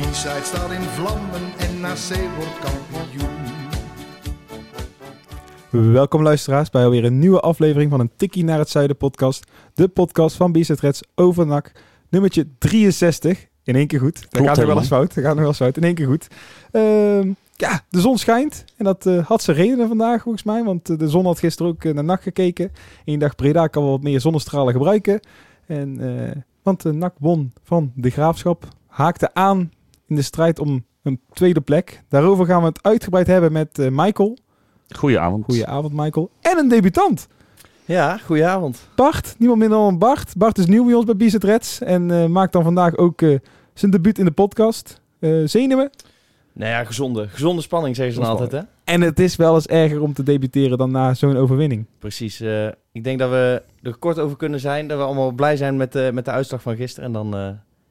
De B-side staat in vlammen en NAC wordt kampioen. Welkom luisteraars bij alweer een nieuwe aflevering van een Tikkie naar het Zuiden podcast. De podcast van Bizet Reds over NAC. Nummertje 63. In één keer goed. Dat gaat nog wel eens fout. Dat gaat nog wel eens fout. In één keer goed. Ehm, ja, de zon schijnt. En dat eh, had zijn redenen vandaag volgens mij. Want eh, de zon had gisteren ook eh, naar NAC gekeken. En je dacht, Breda kan wel wat meer zonnestralen gebruiken. En, eh, want de NAC won van de Graafschap. Haakte aan in de strijd om een tweede plek. Daarover gaan we het uitgebreid hebben met eh, Michael. Goedenavond. Goedenavond Michael. En een debutant. Ja, goedenavond. Bart, niemand minder dan Bart. Bart is nieuw bij ons bij Bizet Reds en eh, maakt dan vandaag ook eh, zijn debuut in de podcast. Eh zenuwen. Nou ja, gezonde, gezonde spanning zeggen ze dan altijd, hè? En het is wel eens erger om te debuteren dan na zo'n overwinning. Precies. ik denk dat we er kort over kunnen zijn. Dat we allemaal blij zijn met, de met de uitslag van gisteren. En dan eh,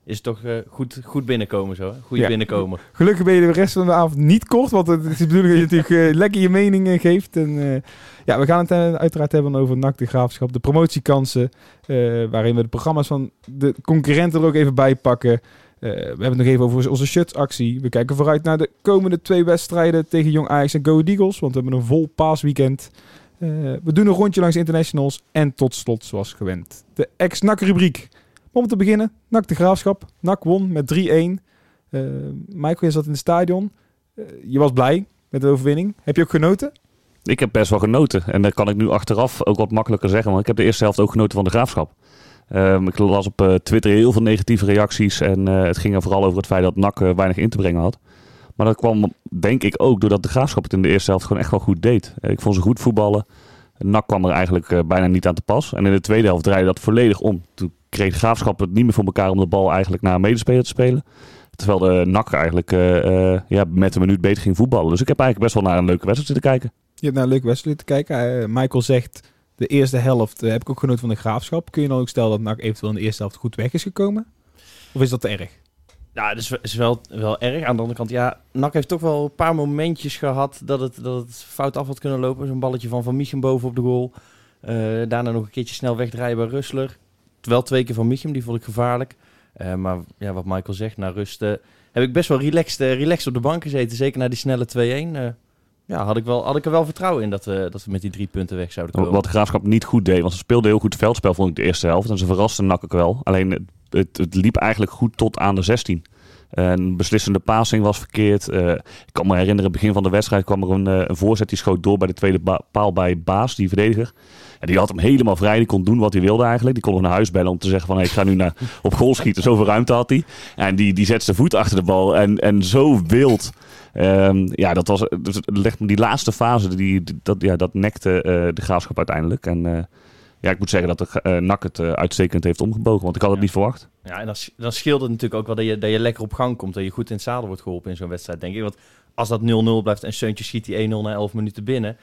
is toch eh, goed, goed binnenkomen zo? Goed Ja. binnenkomen. Gelukkig ben je de rest van de avond niet kort, want het is de bedoeling dat je natuurlijk eh, lekker je mening eh, geeft. En, ja, we gaan het uiteraard hebben over NAC, de graafschap, de promotiekansen, waarin we de programma's van de concurrenten er ook even bij pakken. We hebben het nog even over onze shirtsactie. We kijken vooruit naar de komende twee wedstrijden tegen Jong Ajax en Go Eagles, want we hebben een vol paasweekend. We doen een rondje langs internationals en tot slot, zoals gewend, de Om te beginnen, NAC de Graafschap. NAC won met 3-1. Eh, Michael, je zat in het stadion. Eh, je was blij met de overwinning. Heb je ook genoten? Ik heb best wel genoten. En dat kan ik nu achteraf ook wat makkelijker zeggen. Want ik heb de eerste helft ook genoten van de graafschap. Ehm, ik las op eh, Twitter heel veel negatieve reacties. En het ging er vooral over het feit dat eh, weinig in te brengen had. Maar dat kwam denk ik ook doordat de graafschap het in de eerste helft gewoon echt wel goed deed. Ik vond ze goed voetballen. NAC kwam er eigenlijk bijna niet aan te pas. En in de tweede helft draaide dat volledig om. Toen kreeg de graafschap het niet meer voor elkaar om de bal eigenlijk naar een medespeler te spelen. Terwijl de NAC eigenlijk eh, eh, ja, met een minuut beter ging voetballen. Dus ik heb eigenlijk best wel naar een leuke wedstrijd zitten kijken. Je hebt naar een leuke wedstrijd te kijken. Eh, Michael zegt, de eerste helft heb ik ook genoten van de graafschap. Kun je dan ook stellen dat NAC eventueel in de eerste helft goed weg is gekomen? Of is dat te erg? Ja, dat is, is wel, wel erg. Aan de andere kant, ja, NAC heeft toch wel een paar momentjes gehad dat het, dat het fout af had kunnen lopen. Zo'n balletje van Van Michem boven op de goal. Eh, daarna nog een keertje snel wegdraaien bij Rustler. Wel twee keer van Michem, die vond ik gevaarlijk. Eh, maar ja, wat Michael zegt, na rust eh, heb ik best wel relaxed, eh, relaxed op de bank gezeten. Zeker na die snelle 2-1. eh, ja, had ik, wel, had ik er wel vertrouwen in dat, dat we met die drie punten weg zouden komen. Wat de graafschap niet goed deed. Want ze speelden heel goed veldspel, vond ik de eerste helft. En ze verrasten NAC ook wel. Alleen het, het, liep eigenlijk goed tot aan de 16. Een beslissende passing was verkeerd. Ik kan me herinneren, begin van de wedstrijd kwam er een, een voorzet die schoot door bij de tweede paal bij Baas, die verdediger. En die had hem helemaal vrij. Die kon doen wat hij wilde eigenlijk. Die kon nog naar huis bellen om te zeggen van hey, ik ga nu naar, op goal schieten. Zoveel ruimte had hij. En die, die zet zijn voet achter de bal. En, en zo wild. Ehm, ja, dat was dus het legt me die laatste fase. Die, dat, ja, dat nekte eh, de graafschap uiteindelijk. En eh, ja, ik moet zeggen dat de eh, NAC het uitstekend heeft omgebogen. Want ik had het Ja. niet verwacht. Ja, en dan, dan scheelt het natuurlijk ook wel dat je, dat je lekker op gang komt. Dat je goed in het zadel wordt geholpen in zo'n wedstrijd, denk ik. Want als dat 0-0 blijft en Seuntje schiet die 1-0 na 11 minuten binnen...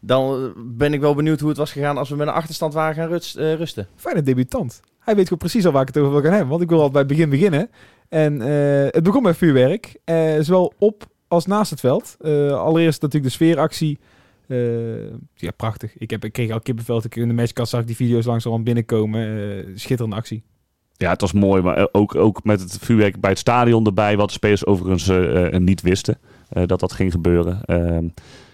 dan eh, ben ik wel benieuwd hoe het was gegaan als we met een achterstand waren gaan rust- eh, rusten. Fijne debutant. Hij weet gewoon precies al waar ik het over wil gaan hebben. Want ik wil al bij het begin beginnen. En eh, het begon met vuurwerk. eh, zowel op als naast het veld. Eh, allereerst natuurlijk de sfeeractie. Eh, ja, prachtig. Ik, heb, ik kreeg al kippenvel. toen Ik in de matchkast zag ik die video's langzaam binnenkomen. Eh, schitterende actie. Ja, het was mooi. Maar ook, ook met het vuurwerk bij het stadion erbij. Wat de spelers overigens niet wisten. eh, dat dat ging gebeuren. Ehm,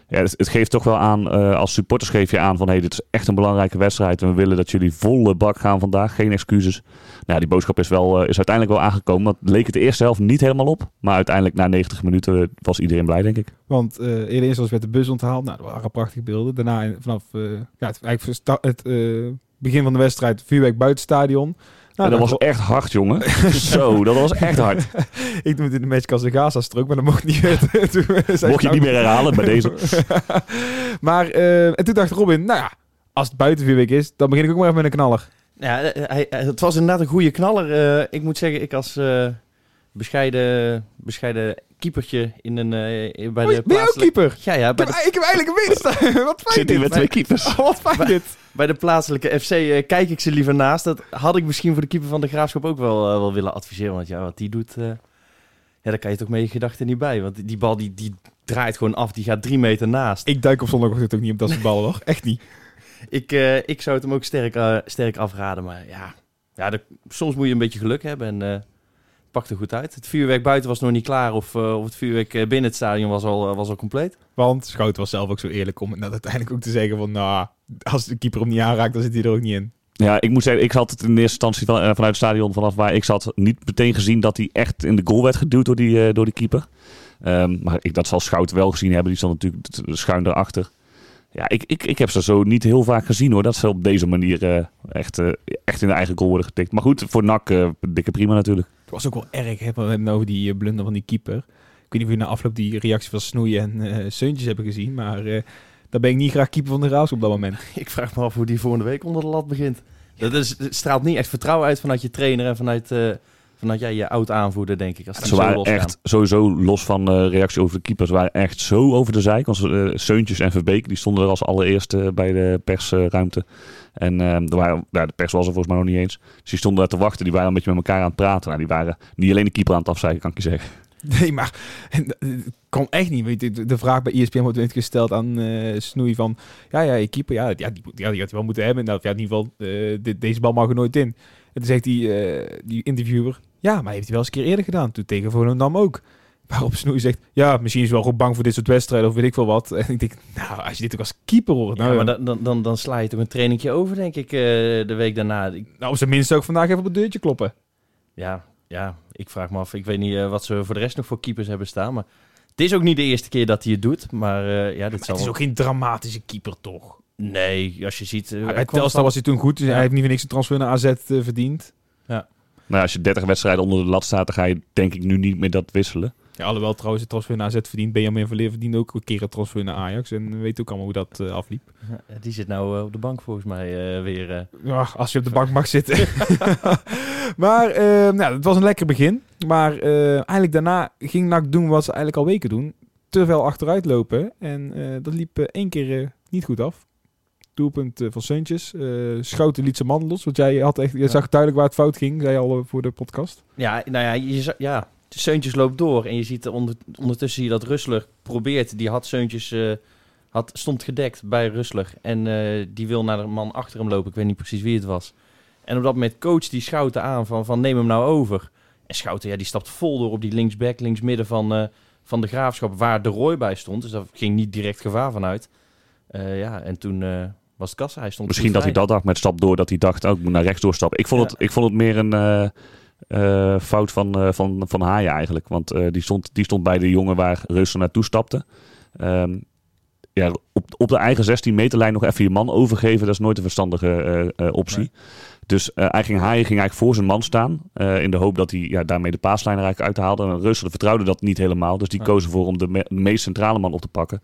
ja, het, het geeft toch wel aan, eh, als supporters geef je aan van hey, dit is echt een belangrijke wedstrijd. En we willen dat jullie volle bak gaan vandaag. Geen excuses. Nou, die boodschap is, wel, eh, is uiteindelijk wel aangekomen. Dat leek het de eerste helft niet helemaal op. Maar uiteindelijk na 90 minuten was iedereen blij, denk ik. Want eh eerder eerst was met de bus onthaald. Nou, dat waren prachtige beelden. Daarna vanaf ja, het, eigenlijk het begin van de wedstrijd vuurwerk buiten stadion. Nou, en dat dan- was echt hard, jongen. Zo, dat was echt hard. ik noem het in de matchkast de Gaza-strook, maar dat mocht niet. Zei Mocht je niet meer herhalen bij deze. maar eh, en toen dacht Robin, nou ja, als het buiten vuurwerk is, dan begin ik ook maar even met een knaller. Ja, eh, hij, hij- het was inderdaad een goede knaller. Eh, ik moet zeggen, ik als eh, bescheiden, bescheiden keepertje in een, eh, bij de ben je ook plaatselijke... keeper? Ja, ja, Ik bij heb, de, ik heb eigenlijk een medestaan. Wat fijn Zit hij dit. met twee keepers? Oh, wat fijn dit. bij de plaatselijke FC eh, kijk ik ze liever naast. Dat had ik misschien voor de keeper van de Graafschap ook wel, eh, wel willen adviseren. Want ja, wat die doet, eh, ja, daar kan je toch met je gedachten niet bij. Want die, bal die, die draait gewoon af, die gaat drie meter naast. Ik duik op zondagochtend ook niet op dat soort ballen, hoor. Echt niet. Ik, eh, ik zou het hem ook sterk, sterk afraden. Maar ja, ja de- soms moet je een beetje geluk hebben en het pakt er goed uit. Het vuurwerk buiten was nog niet klaar of, eh, of het vuurwerk eh, binnen het stadion was al, eh, was al compleet. Want Schouten was zelf ook zo eerlijk om dat uiteindelijk ook te zeggen van... Nou, als de keeper hem niet aanraakt, dan zit hij er ook niet in. Ja, ik moet zeggen, ik had het in eerste instantie van, vanuit het stadion vanaf waar ik zat niet meteen gezien dat hij echt in de goal werd geduwd door die, door die keeper. Ehm, maar ik, dat zal Schout wel gezien hebben. Die stond natuurlijk schuin erachter. Ja, ik, ik, ik heb ze zo niet heel vaak gezien hoor. Dat ze op deze manier eh, echt, echt in de eigen goal worden getikt. Maar goed, voor NAC dikke prima natuurlijk. Het was ook wel erg, hè, we over die eh, blunder van die keeper. Ik weet niet of jullie na afloop die reactie van Snoeien en eh Seuntjes hebben gezien, maar eh daar ben ik niet graag keeper van de Raas op dat moment. Ik vraag me af hoe die volgende week onder de lat begint. Dat is, straalt niet echt vertrouwen uit vanuit je trainer en vanuit, eh, vanuit ja, je oud aanvoerder, denk ik. Als Ze zo waren losgaan. echt sowieso los van de reactie over de keepers. waren echt zo over de zijk. Want eh, Seuntjes en Verbeek die stonden er als allereerste bij de persruimte. En eh, er waren, ja, de pers was er volgens mij nog niet eens. Dus die stonden daar te wachten. Die waren een beetje met elkaar aan het praten. Nou, die waren niet alleen de keeper aan het afzeiken, kan ik je zeggen. Nee, maar eh, kon echt niet. Weet je, de, vraag bij ESPN wordt gesteld aan eh Snoei van... Ja, ja, je keeper, ja, ja, die, moet- ja, die had hij wel moeten hebben. Nou, ja, in ieder geval, eh, deze bal mag er nooit in. En toen zegt die, eh, die interviewer... Ja, maar heeft hij wel eens een keer eerder gedaan. Toen tegen Volendam ook. Waarop Snoei zegt... Ja, misschien is hij wel gewoon bang voor dit soort wedstrijden of weet ik veel wat. En ik denk, nou, als je dit ook als keeper hoort... Nou, ja, maar dan, dan, dan, dan sla je toch een trainingje over, denk ik, eh, de week daarna. Nou, op zijn minst ook vandaag even op het deurtje kloppen. ja, ja, ik vraag me af. Ik weet niet eh, wat ze voor de rest nog voor keepers hebben staan. Maar het is ook niet de eerste keer dat hij het doet. Maar eh, ja, dit Maar zal het is ook geen dramatische keeper, toch? Nee, als je ziet... Ja, hij bij Telstar was hij toen goed. Dus Ja. hij heeft niet voor niks een transfer naar AZ verdiend. Nou, als je 30 wedstrijden onder de lat staat, dan ga je denk ik nu niet meer dat wisselen. Ja, alhoewel trouwens het transfer naar AZ verdient. Benjamin Verleer verdient ook een keer een transfer naar Ajax. En we weten ook allemaal hoe dat eh, afliep. Ja, die zit nou eh, op de bank volgens mij eh, weer. eh. Ja, als je op de bank mag zitten. maar nou, het was een lekker begin. Maar eh, eigenlijk daarna ging NAC doen wat ze eigenlijk al weken doen. Te veel achteruit lopen. En eh, dat liep één keer niet goed af. Doelpunt eh, van Seuntjes. Eh Schouten liet zijn man los. Want jij had echt, je Ja. zag duidelijk waar het fout ging. Zei je al eh, voor de podcast. Ja, nou ja, je, ja, Seuntjes loopt door. En je ziet er onder, ondertussen zie je dat Rustler probeert. Die had Seuntjes, eh, had, stond gedekt bij Rustler. En die wil naar de man achter hem lopen. Ik weet niet precies wie het was. En op dat moment coacht die Schouten aan van, van neem hem nou over. En Schouten, ja, die stapt vol door op die linksback, linksmidden van, eh, van de Graafschap. Waar de Roy bij stond. Dus daar ging niet direct gevaar vanuit. Ja, en toen was het kassa. Hij stond Misschien dat hij dat dacht met stap door, dat hij dacht, oh, ik moet naar rechts doorstappen. Ik vond, Ja. het, ik vond het meer een eh, eh, fout van, eh, van, van Haaien eigenlijk. Want die, stond, die stond bij de jongen waar Reuster naartoe stapte. Ehm, ja, op, op de eigen 16 meter lijn nog even je man overgeven, dat is nooit een verstandige optie. Nee. Dus hij ging, Haaien ging eigenlijk voor zijn man staan. in de hoop dat hij ja, daarmee de paaslijn er eigenlijk uithaalde. En vertrouwde dat niet helemaal. Dus die koos ervoor om de, me- de meest centrale man op te pakken.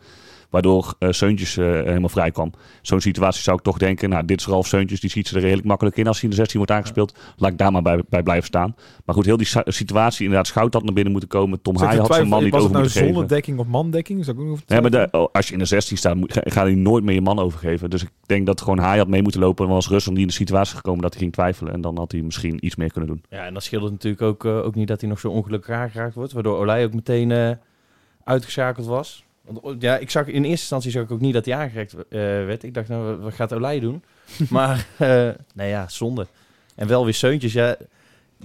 Waardoor eh Seuntjes eh, helemaal vrij kwam. Zo'n situatie zou ik toch denken, nou dit is Ralf Seuntjes, die schiet ze er redelijk makkelijk in als hij in de 16 wordt aangespeeld. Laat ik daar maar bij, bij blijven staan. Maar goed, heel die situatie, inderdaad, Schout had naar binnen moeten komen. Tom Haaien je had zijn man niet was over het nou moeten geven. zonnedekking of mandekking? Zou ik ook Nee, maar de, oh, als je in de 16 staat, moet, ga, ga je nooit meer je man overgeven. Dus ik denk dat gewoon Haaien had mee moeten lopen. En dan was Russell niet in de situatie gekomen dat hij ging twijfelen. En dan had hij misschien iets meer kunnen doen. Ja, en dan scheelt het natuurlijk ook, eh, ook niet dat hij nog zo ongelukkig aangeraakt wordt. Waardoor Olij ook meteen eh, uitgeschakeld was. Want, oh, ja, ik zag in eerste instantie zag ik ook niet dat hij aangeraakt eh, werd. Ik dacht, nou, wat gaat Olij doen? maar, eh nou ja, zonde. En wel weer Seuntjes. Ja,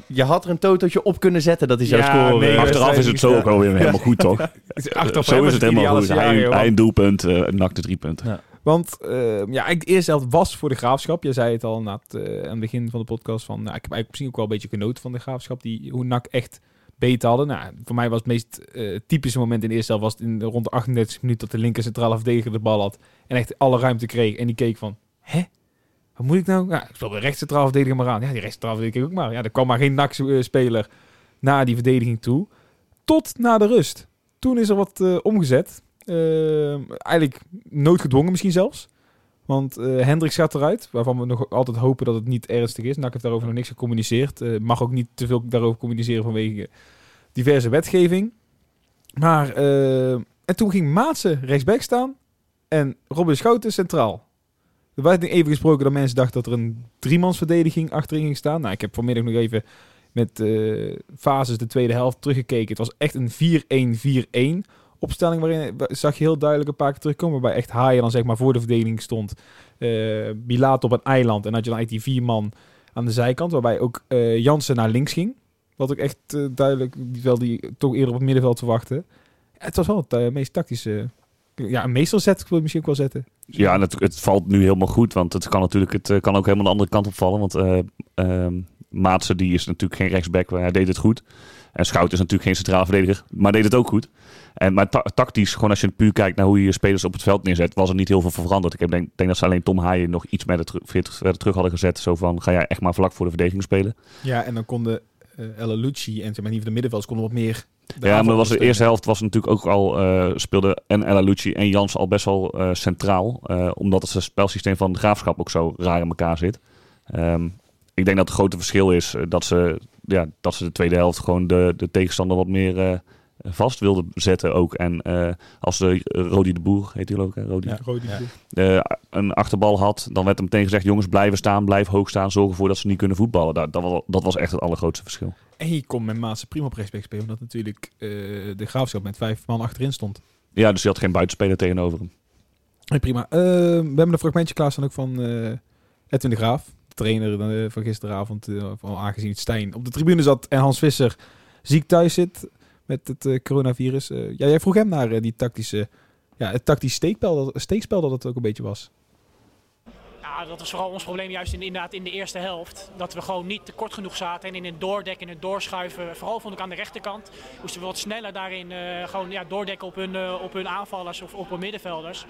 je had er een totootje op kunnen zetten dat hij zou Ja, scoren. nee, Maar- Achteraf is het zo ook alweer helemaal goed, toch? Achteraf zo is het helemaal goed. Hij, een doelpunt, uh, nakte drie punten. Want uh, ja, eigenlijk de eerste helft was voor de graafschap. Je zei het al na het, uh, aan het begin van de podcast. Van, nou, ik heb eigenlijk misschien ook wel een beetje genoten van de graafschap. Die, hoe NAC echt beter hadden. Nou, voor mij was het meest uh, typische moment in de eerste helft... was het in rond de 38 minuten dat de linker centrale verdediger de bal had. En echt alle ruimte kreeg. En die keek van, hè? Wat moet ik nou? Ja, ik speel de rechts centrale verdediger maar aan. Ja, die rechts centrale verdediger ook maar. Ja, er kwam maar geen NAC-speler naar die verdediging toe. Tot na de rust. Toen is er wat uh, omgezet. Uh, eigenlijk noodgedwongen misschien zelfs. Want uh, Hendricks gaat eruit, waarvan we nog altijd hopen dat het niet ernstig is. NAC heeft daarover nog niks gecommuniceerd. Uh, mag ook niet te veel daarover communiceren vanwege diverse wetgeving. Maar, eh, en toen ging Maatsen rechtsback staan en Robin Schouten centraal. Er werd even gesproken dat mensen dachten dat er een driemansverdediging achterin ging staan. Nou, ik heb vanmiddag nog even met eh, fases de tweede helft teruggekeken. Het was echt een 4-1-4-1 opstelling waarin zag je heel duidelijk een paar keer terugkomen. Waarbij echt Haaien dan zeg maar voor de verdediging stond. Uh, Bilaat op een eiland en had je dan eigenlijk die vier man aan de zijkant. Waarbij ook uh, Jansen naar links ging. Wat ook echt uh, duidelijk, wel die toch eerder op het middenveld verwachten. Het was wel het meest tactische ja, een meesterzet wil ik misschien ook wel zetten. Ja, en het, valt nu helemaal goed, want het kan natuurlijk het kan ook helemaal de andere kant opvallen. Want uh, Maatsen die is natuurlijk geen rechtsback, hij deed het goed. En Schout is natuurlijk geen centraal verdediger, maar deed het ook goed. En, maar ta tactisch, gewoon als je puur kijkt naar hoe je je spelers op het veld neerzet, was er niet heel veel veranderd. Ik heb denk, denk dat ze alleen Tom Haaien nog iets verder terug hadden gezet. Zo van, ga jij echt maar vlak voor de verdediging spelen. Ja, en dan konden uh, El Lucci en zeg maar, niet van de middenvelders konden wat meer ja, maar was de eerste helft was natuurlijk ook al uh, speelde en Ella Lucci en Jans al best wel uh, centraal, uh, omdat het spelsysteem van de graafschap ook zo raar in elkaar zit. Um, ik denk dat het grote verschil is dat ze, ja, dat ze de tweede helft gewoon de, de tegenstander wat meer vast wilden zetten ook. En als de Rodi de Boer, heet hij ook, hè? Rodi, ja, Rodi ja. een achterbal had, dan werd hem meteen gezegd, jongens blijven staan, blijf hoog staan, zorg ervoor dat ze niet kunnen voetballen. Dat, dat, dat was echt het allergrootste verschil. En je kon met Maatse prima op rechtsback spelen, omdat natuurlijk uh, de graafschap met vijf man achterin stond. Ja, dus je had geen buitenspeler tegenover hem. Hey, prima. Uh, we hebben een fragmentje klaarstaan ook van uh, Edwin de Graaf, de trainer van gisteravond, van aangezien het Stijn op de tribune zat en Hans Visser ziek thuis zit met het coronavirus. ja, jij vroeg hem naar die tactische, ja, het tactisch steekspel, dat, steekspel dat het ook een beetje was. Dat was vooral ons probleem juist in, inderdaad in de eerste helft. Dat we gewoon niet te kort genoeg zaten. En in het doordekken en het doorschuiven, vooral vond ik aan de rechterkant, moesten we wat sneller daarin uh, gewoon ja, doordekken op hun, uh, op hun aanvallers of op hun middenvelders.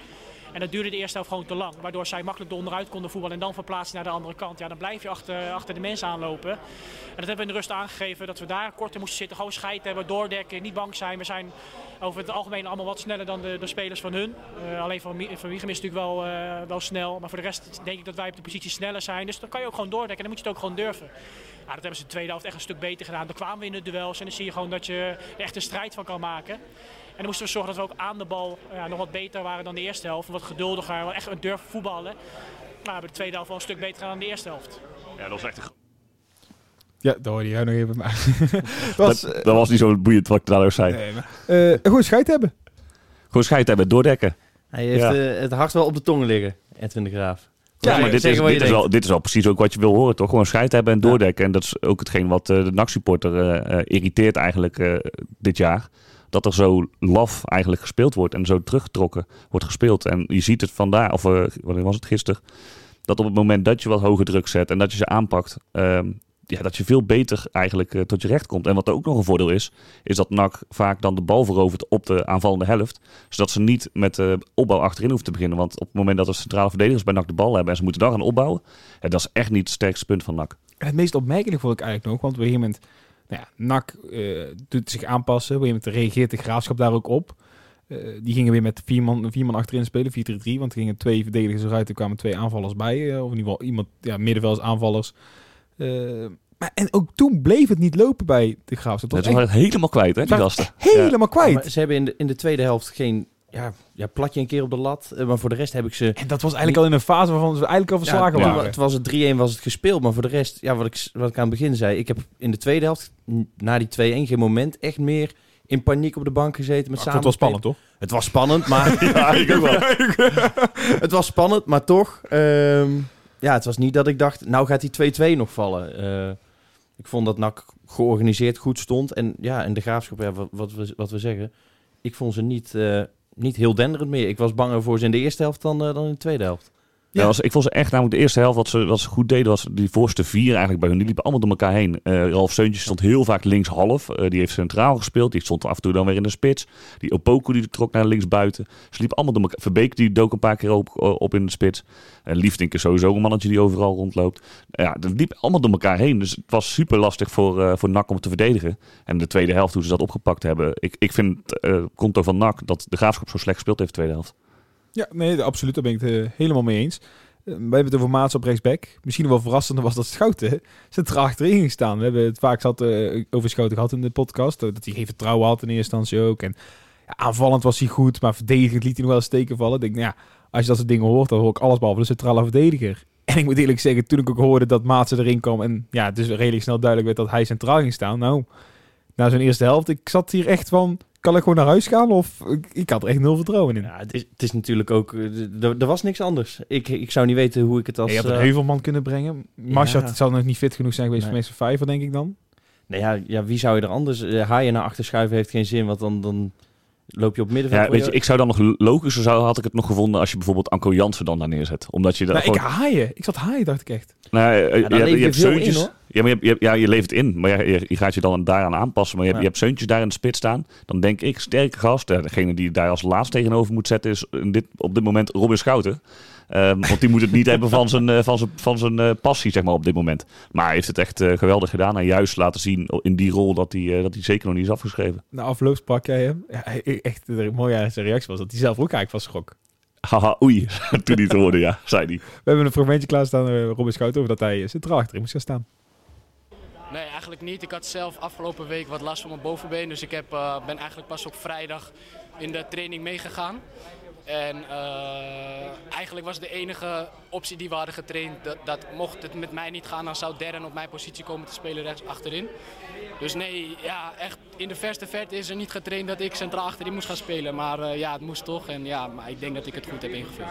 En dat duurde de eerste helft gewoon te lang. Waardoor zij makkelijk onderuit konden voetballen en dan verplaatsen naar de andere kant. Ja, dan blijf je achter, achter de mensen aanlopen. En dat hebben we in de rust aangegeven. Dat we daar korter moesten zitten. Gewoon scheid hebben, doordekken, niet bang zijn. We zijn over het algemeen allemaal wat sneller dan de, de spelers van hun. Uh, alleen van, van Wiegem is natuurlijk wel, uh, wel snel. Maar voor de rest denk ik dat wij op de positie sneller zijn. Dus dan kan je ook gewoon doordekken. En dan moet je het ook gewoon durven. Ja, dat hebben ze de tweede helft echt een stuk beter gedaan. Dan kwamen we in de duels en dan zie je gewoon dat je er echt een strijd van kan maken. En dan moesten we zorgen dat we ook aan de bal ja, nog wat beter waren dan de eerste helft. Wat geduldiger, wat echt een durf voetballen. Maar we hebben de tweede helft wel een stuk beter gedaan dan de eerste helft. Ja, dat was echt een ja, dat hoorde jij nog even. Maar dat, was, dat, dat, was niet zo boeiend wat ik daar zei. Nee, maar, uh, gewoon scheid hebben. Gewoon scheid hebben, doordekken. Hij heeft ja. uh, het hart wel op de tong liggen, Edwin de Graaf. Ja, maar dit is, dit, is wel, dit is wel precies ook wat je wil horen, toch? Gewoon scheid hebben en doordekken. Ja. En dat is ook hetgeen wat uh, de NAC-supporter uh, irriteert eigenlijk uh, dit jaar. Dat er zo laf eigenlijk gespeeld wordt en zo teruggetrokken wordt gespeeld. En je ziet het vandaar, of wanneer was het gisteren? Dat op het moment dat je wat hoger druk zet en dat je ze aanpakt, ehm, ja, dat je veel beter eigenlijk uh, tot je recht komt. En wat er ook nog een voordeel is, is dat NAC vaak dan de bal verovert op de aanvallende helft. Zodat ze niet met de opbouw achterin hoeven te beginnen. Want op het moment dat de centrale verdedigers bij NAC de bal hebben en ze moeten dan gaan opbouwen, ja, dat is echt niet het sterkste punt van NAC. Het meest opmerkelijk vond ik eigenlijk nog, want op een gegeven moment, nou ja, NAC uh, doet zich aanpassen. Op een gegeven moment reageert de graafschap daar ook op. Uh, die gingen weer met vier man, vier man achterin spelen, 4-3-3. Want gingen twee verdedigers eruit, er kwamen twee aanvallers bij. Uh, of in ieder geval iemand, ja, middenvelds aanvallers. Uh, maar, en ook toen bleef het niet lopen bij de Graafschap. Het was echt, helemaal kwijt, hè, die gasten. Helemaal ja. kwijt. Ja, ze hebben in de, in de tweede helft geen... Ja, ja, platje een keer op de lat. Maar voor de rest heb ik ze... En dat was eigenlijk al in een fase waarvan ze eigenlijk al verslagen ja, waren. Het was het 3-1 was het gespeeld. Maar voor de rest, ja, wat ik, wat ik aan het begin zei. Ik heb in de tweede helft, na die 2-1, geen moment echt meer in paniek op de bank gezeten. Met samen het was spannend, toch? Het was spannend, maar... ja, ik ook wel. het was spannend, maar toch... Um, ja, het was niet dat ik dacht, nou gaat die 2-2 nog vallen. Uh, ik vond dat NAC georganiseerd goed stond. En ja, en de graafschap, ja, wat, wat, we, wat we zeggen. Ik vond ze niet, uh, niet heel denderend meer. Ik was banger voor ze in de eerste helft dan, uh, dan in de tweede helft. Ja. ik vond ze echt, namelijk de eerste helft, wat ze, wat ze goed deden, was die voorste vier eigenlijk bij hun. Die liepen allemaal door elkaar heen. Uh, Ralf Seuntjes stond heel vaak linkshalf. Uh, die heeft centraal gespeeld. Die stond af en toe dan weer in de spits. Die Opoku die trok naar links buiten. Ze liepen allemaal door elkaar. Verbeek die dook een paar keer op, op in de spits. En uh, Liefdink is sowieso een mannetje die overal rondloopt. ja, dat liep allemaal door elkaar heen. Dus het was super lastig voor, voor NAC om te verdedigen. En de tweede helft, hoe ze dat opgepakt hebben. Ik, ik vind het konto van NAC dat de Graafschap zo slecht gespeeld heeft de tweede helft. Ja, nee, absoluut. Daar ben ik het helemaal mee eens. we hebben het over Maats op rechtsback. Misschien wel verrassender was dat Schouten centraal achterin ging staan. We hebben het vaak zat, uh, over Schouten gehad in de podcast. Dat hij geen vertrouwen had in eerste instantie ook. En ja, aanvallend was hij goed, maar verdedigend liet hij nog wel steken vallen. Ik denk, nou ja, als je dat soort dingen hoort, dan hoor ik alles behalve de centrale verdediger. En ik moet eerlijk zeggen, toen ik ook hoorde dat Maatsen erin kwam en ja, is redelijk snel duidelijk werd dat hij centraal ging staan. Nou, na zo'n eerste helft, ik zat hier echt van, kan ik gewoon naar huis gaan? Of ik, ik had er echt nul vertrouwen in. Ja, het, is, het is natuurlijk ook, eh, er was niks anders. Ik, ik zou niet weten hoe ik het als... je had een uh, Heuvelman kunnen brengen. Marshat Ja. zal nog niet fit genoeg zijn geweest Nee. voor meeste vijver, denk ik dan. Nee, ja, ja, wie zou je er anders... Uh, haaien naar achter schuiven heeft geen zin, want dan, dan loop je op middenveld. Ja, weet je, ik zou dan nog logischer zou, had ik het nog gevonden als je bijvoorbeeld Anko Jansen dan daar neerzet. Omdat je daar Nou, ik gewoon... haaien. Ik zat haaien, dacht ik echt. Nou, ja, je, Ja, je hebt in. Ja, maar je, hebt- je, ja, je levert in. Maar je, je gaat je dan daaraan aanpassen. Maar je, hebt- Ja. je hebt zeuntjes daar in de spits staan. Dan denk ik, sterke gast. Degene die daar als laatste tegenover moet zetten is in dit, op dit moment Robin Schouten. Ehm, want die moet het niet hebben van zijn, eh, van zijn, van zijn eh, passie, zeg maar, op dit moment. Maar hij heeft het echt eh, geweldig gedaan. En juist laten zien in die rol dat hij, eh, dat hij zeker nog niet is afgeschreven. Na afloop sprak jij hem. Ja, echt de mooie aan zijn reactie was dat hij zelf ook eigenlijk van schrok. Haha, oei. Toen hij het hoorde, ja, zei hij. We hebben een fragmentje klaarstaan, uh, Robin Schout, over dat hij centraal achterin moest gaan staan. Nee, eigenlijk niet. Ik had zelf afgelopen week wat last van mijn bovenbeen. Dus ik heb, eh, ben eigenlijk pas op vrijdag in de training meegegaan. En eh, eigenlijk was de enige optie die we hadden getraind... Dat, dat mocht het met mij niet gaan, dan zou Darren op mijn positie komen te spelen rechts achterin. Dus nee, ja, echt in de verste verte is er niet getraind dat ik centraal achterin moest gaan spelen. Maar eh, ja, het moest toch. En ja, maar ik denk dat ik het goed heb ingevuld.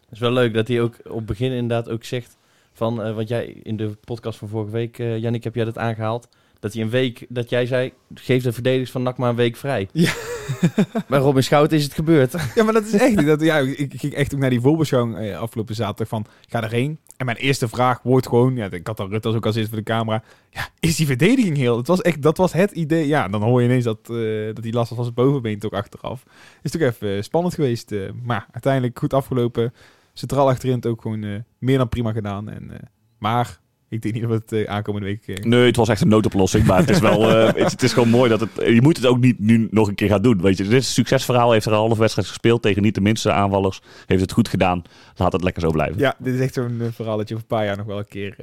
Het is wel leuk dat hij ook op het begin inderdaad ook zegt van, eh wat jij in de podcast van vorige week, eh Jannik, heb jij dat aangehaald? Dat hij een week, dat jij zei, geef de verdedigers van NAC maar een week vrij. Ja. Bij Robin Schout is het gebeurd. Ja, maar dat is echt. Dat, ja, ik ging echt ook naar die voorbeschouwing eh, afgelopen zaterdag van, ga erheen. En mijn eerste vraag wordt gewoon, ja, ik had dan Rutte ook als eerste voor de camera. Ja, is die verdediging heel? Het was echt, dat was het idee. Ja, dan hoor je ineens dat, eh, dat hij last had van zijn bovenbeen toch achteraf. Is toch even eh, spannend geweest. maar uiteindelijk goed afgelopen. Centraal achterin het ook gewoon meer dan prima gedaan. En, maar ik denk niet dat we het eh, aankomende week... eh, Nee, het was echt een noodoplossing. Maar het is wel, eh, het, het is gewoon mooi dat het. Je moet het ook niet nu nog een keer gaan doen. Weet je, dit is een succesverhaal. Heeft er een halve wedstrijd gespeeld tegen niet de minste aanvallers. Heeft het goed gedaan. Laat het lekker zo blijven. ja, dit is echt zo'n verhaal dat je over een paar jaar nog wel een keer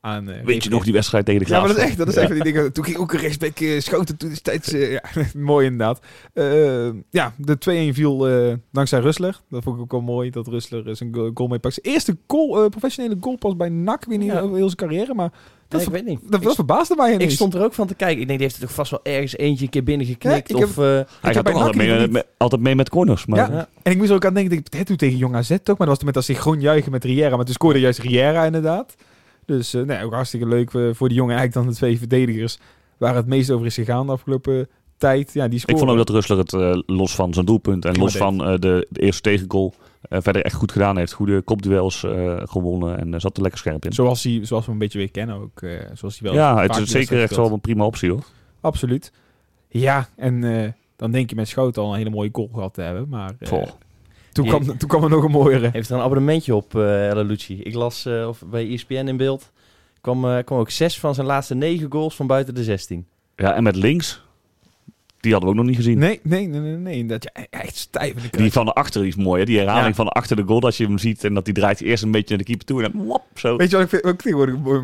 aan... eh, Weet je nog die wedstrijd tegen de Ja, maar dat is echt, dat is echt van die dingen. Toen ging ook een rechtsback eh, schoten toen destijds. eh, ja, mooi inderdaad. Ja, de 2-1 viel eh, dankzij Rustler. Dat vond ik ook wel mooi, dat Rustler eh, zijn go- goal mee pakt. Zijn eerste goal, eh, professionele goal pas bij NAC, niet Ja. over heel zijn carrière, maar dat, Nee, ik weet niet. dat, dat verbaasde mij Ik stond er ook van te kijken. Ik denk, die heeft er toch vast wel ergens eentje een keer binnengeknikt. Ja, ik heb- of, eh, Hij gaat toch altijd mee, met, altijd mee met corners. Maar, Ja. ja. En ik moest er ook aan denken, dat toen tegen Jong AZ ook, maar dat was toen met dat synchroon juichen met Riera, maar toen scoorde juist Riera inderdaad. Dus eh, nee, ook hartstikke leuk eh, voor die jongen. Eigenlijk dan de twee verdedigers waar het meest over is gegaan de afgelopen tijd. Ja, die ik vond ook dat Rustler het eh, los van zijn doelpunt en los van de, de eerste tegengoal verder echt goed gedaan heeft. Goede kopduels gewonnen en zat er lekker scherp in. Zoals, hij, zoals we hem een beetje weer kennen ook. zoals hij wel ja, het is zeker echt wel een prima optie hoor. Absoluut. Ja, en dan denk je met Schouten al een hele mooie goal gehad te hebben. Maar. Toen, Je- kwam, toen kwam er nog een mooiere. heeft er een abonnementje op, eh Ella Lucci. Ik las eh, of bij ESPN in beeld. Kwam, eh, kwam ook zes van zijn laatste negen goals van buiten de 16. Ja, en met links, die hadden we ook nog niet gezien. Nee, nee, nee, nee. nee. Dat, ja, echt stijf in de Die kruis. van achter is mooi, hè? die herhaling Ja. van achter de goal. Dat je hem ziet en dat die draait eerst een beetje naar de keeper toe en dan wop, zo. Weet je wat ik, vind, wat ik tegenwoordig mooi,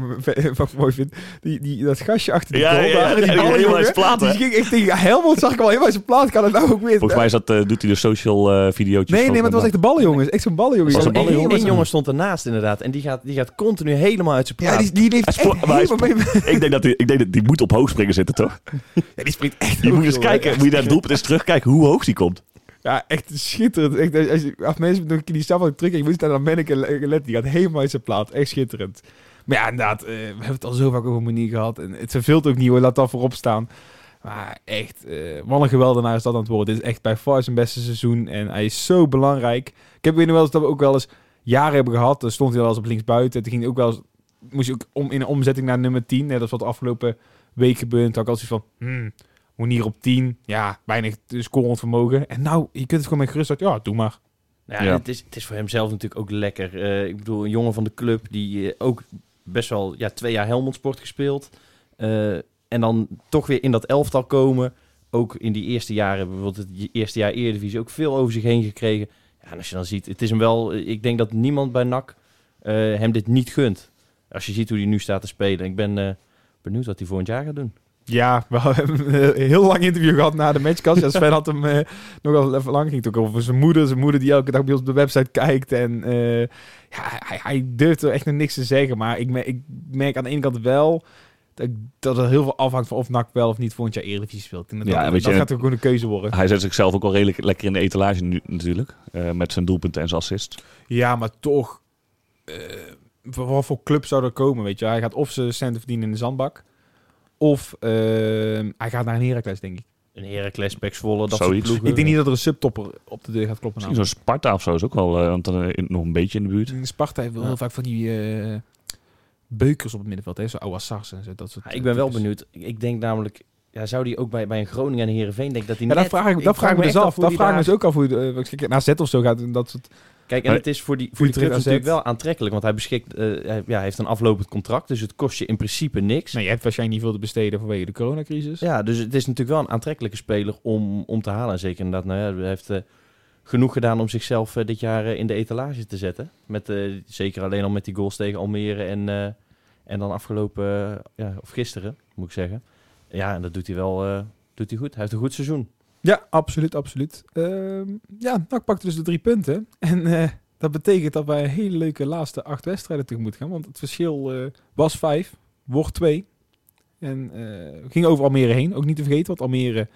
wat ik mooi vind? Die, die, dat gastje achter die Ja, goal ja, ja, daar, ja, die die helemaal uit plaat? Die ging echt tegen Helmond, zag ik al helemaal uit zijn plaat. Kan het nou ook weer? Volgens mij is dat, eh, doet hij de social eh videootjes. Nee, nee, maar het was echt de ballenjongen. Echt zo'n ballenjongen. Was een Eén jongen stond ernaast inderdaad. En die gaat, die gaat continu helemaal uit zijn plaat. Ja, die, die leeft Hij echt helemaal. Ik denk dat die, ik denk dat die moet op hoog springen zitten, toch? Ja, die springt echt Kijken, moet je naar het doelpunt eens terugkijken hoe hoog die komt. Ja, echt schitterend. Echt, als je, als mensen nog die stap terug je moet daar naar Menneke letten. Die gaat helemaal uit zijn plaat. Echt schitterend. Maar ja, inderdaad, eh, we hebben het al zo vaak over Monique gehad. En het verveelt ook niet hoor, laat dat voorop staan. Maar echt, eh, wat een geweldenaar is dat aan het worden. Dit is echt bij far zijn beste seizoen. En hij is zo belangrijk. Ik heb nog wel eens dat we ook wel eens jaren hebben gehad. Dan stond hij wel eens op linksbuiten. Toen ging hij ook wel eens, moest je ook om, in een omzetting naar nummer 10. Net als wat de afgelopen week gebeurt. Toen had ik altijd van, hmm, Monier op 10. Ja, weinig scorend vermogen. En nou, je kunt het gewoon met gerustheid. Ja, doe maar. Ja, Ja. Het, is, het is voor hem zelf natuurlijk ook lekker. Eh, ik bedoel, een jongen van de club die eh, ook best wel ja, twee jaar Helmond Sport gespeeld. Eh, en dan toch weer in dat elftal komen. Ook in die eerste jaren, bijvoorbeeld het eerste jaar Eredivisie, ook veel over zich heen gekregen. Ja, en als je dan ziet, het is hem wel... Ik denk dat niemand bij NAC eh, hem dit niet gunt. Als je ziet hoe hij nu staat te spelen. Ik ben benieuwd wat hij volgend jaar gaat doen. Ja, we hebben een heel lang interview gehad na de matchcast. Ja, Sven had hem eh, nogal even lang. Ging het ook over zijn moeder. Zijn moeder die elke dag bij ons op de website kijkt. En eh, ja, hij, hij durft er echt nog niks te zeggen. Maar ik, me- ik merk aan de ene kant wel... Dat, er heel veel afhangt van of NAC wel of niet volgend jaar Eredivisie speelt. En dat, Ja, dat, weet je, dat gaat ook gewoon een keuze worden. Hij zet zichzelf ook wel redelijk lekker in de etalage nu natuurlijk. eh, met zijn doelpunten en zijn assist. Ja, maar toch... voor wat voor club zou er komen, weet je? Hij gaat of zijn centen verdienen in de zandbak... Of eh, hij gaat naar een Heracles, denk ik. Een Heracles, Pek Zwolle, dat Zoiets. soort ploegen. Ik denk niet dat er een subtopper op de deur gaat kloppen. Misschien zo'n Sparta of zo is ook wel eh, want dan, eh, nog een beetje in de buurt. In Sparta heeft wel Ja. heel vaak van die eh, beukers op het middenveld. Hè? Zo Ouassars en zo. Dat soort, Ja, ik ben wel types. benieuwd. Ik denk namelijk... Ja, zou die ook bij, bij een Groningen en Heerenveen... Denk dat Ja, net, dat vraag ik, dat vraag ik me dus af. Dat vraag ik me daar- dus ook af hoe je uh, naar Z of zo gaat. En dat soort, Kijk, en Maar- het is voor die, voor die natuurlijk wel aantrekkelijk. Want hij beschikt... eh, hij, ja, heeft een aflopend contract. Dus het kost je in principe niks. nee, je hebt waarschijnlijk niet veel te besteden vanwege de coronacrisis. Ja, dus het is natuurlijk wel een aantrekkelijke speler om, om te halen. En zeker inderdaad, nou ja, hij heeft eh, genoeg gedaan om zichzelf eh, dit jaar in de etalage te zetten. Met, zeker alleen al met die goals tegen Almere en, en dan afgelopen, ja, of gisteren moet ik zeggen. Ja, en dat doet hij wel doet hij goed. Hij heeft een goed seizoen. Ja, absoluut, absoluut. Ehm, ja, NAC pakte dus de drie punten. En eh, dat betekent dat wij een hele leuke laatste acht wedstrijden tegemoet gaan. Want het verschil eh, was vijf, wordt twee. En eh, ging over Almere heen. Ook niet te vergeten, want Almere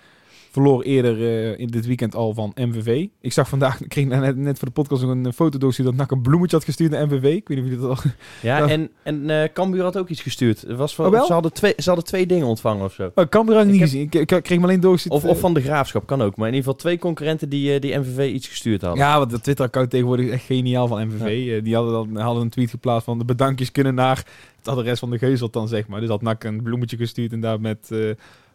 verloor eerder eh, in dit weekend al van MVV. Ik zag vandaag, ik kreeg net, net voor de podcast nog een foto doorgestuurd dat NAC een bloemetje had gestuurd naar MVV. Ik weet niet of jullie dat al... Ja, en, en eh Cambuur had ook iets gestuurd. Was van, Oh, wel? ze, hadden twee, ze hadden twee dingen ontvangen of zo. Oh, me niet Ik heb- gezien. Ik, ik kreeg me alleen doorgestuurd. Of, eh, of van de Graafschap, kan ook. Maar in ieder geval twee concurrenten die, eh, die MVV iets gestuurd hadden. Ja, want dat Twitter-account tegenwoordig is echt geniaal van MVV. Eh, die hadden dan hadden een tweet geplaatst van de bedankjes kunnen naar het adres van de geuzelt dan, zeg maar. Dus had NAC een bloemetje gestuurd en daar met eh,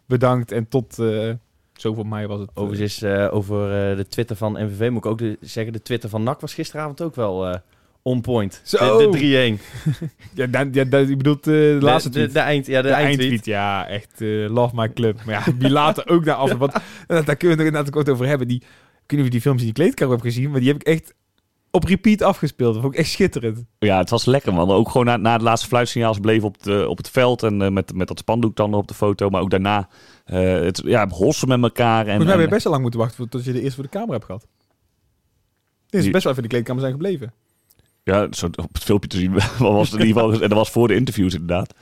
bedankt en tot uh, zoveel mei was het. eh, Overigens, uh, over uh, de Twitter van MVV moet ik ook de, zeggen, de Twitter van NAC was gisteravond ook wel uh, on point. Zo. De, de 3-1. ja, dan, ja, dan, je bedoelt uh, de, de laatste tweet. De, de, eind, ja, de, de eindtweet. eindtweet. Ja, echt uh, love my club. Maar ja, die later ook daar af. Want daar kunnen we het inderdaad ook over hebben. Die, ik weet niet of je die films in die kleedkamer hebt gezien, maar die heb ik echt op repeat afgespeeld. Dat vond ik echt schitterend. Ja, het was lekker man. Ook gewoon na, na het laatste fluitsignaal bleef op, de, op het veld en uh, met, met dat spandoek dan op de foto. Maar ook daarna uh, het, ja, hossen met elkaar. En, Volgens mij heb je best wel lang moeten wachten tot je de eerst voor de camera hebt gehad. Dit is best wel even in de kleedkamer zijn gebleven. Ja, zo op het filmpje te zien was het in ieder geval. En dat was voor de interviews inderdaad.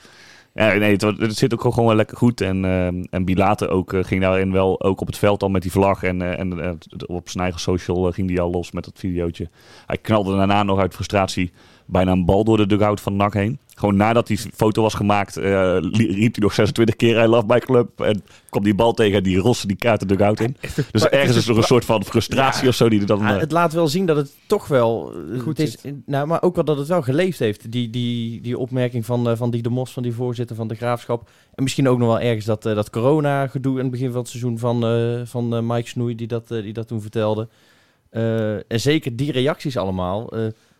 Ja, nee, het, het zit ook gewoon wel lekker goed. En, eh, en Bilater ook, eh, ging daarin wel ook op het veld al met die vlag. En, eh, en eh, op zijn eigen social ging die al los met dat videootje. Hij knalde daarna nog uit frustratie bijna een bal door de dugout van NAC heen. Gewoon nadat die foto was gemaakt, eh, riep hij nog 26 keer I love my club. En kwam die bal tegen en die roste die kaart de dugout in. Dus ergens is er een soort van frustratie Ja. of zo die er dan... Eh, het laat wel zien dat het toch wel eh, Goed het is, nou, maar ook wel dat het wel geleefd heeft. Die, die, die opmerking van, van die de Mos, van die voorzitter van de graafschap. En misschien ook nog wel ergens dat, dat corona-gedoe in het begin van het seizoen van, eh, van eh, Mike Snoei, die dat, die dat toen vertelde. Eh, en zeker die reacties allemaal.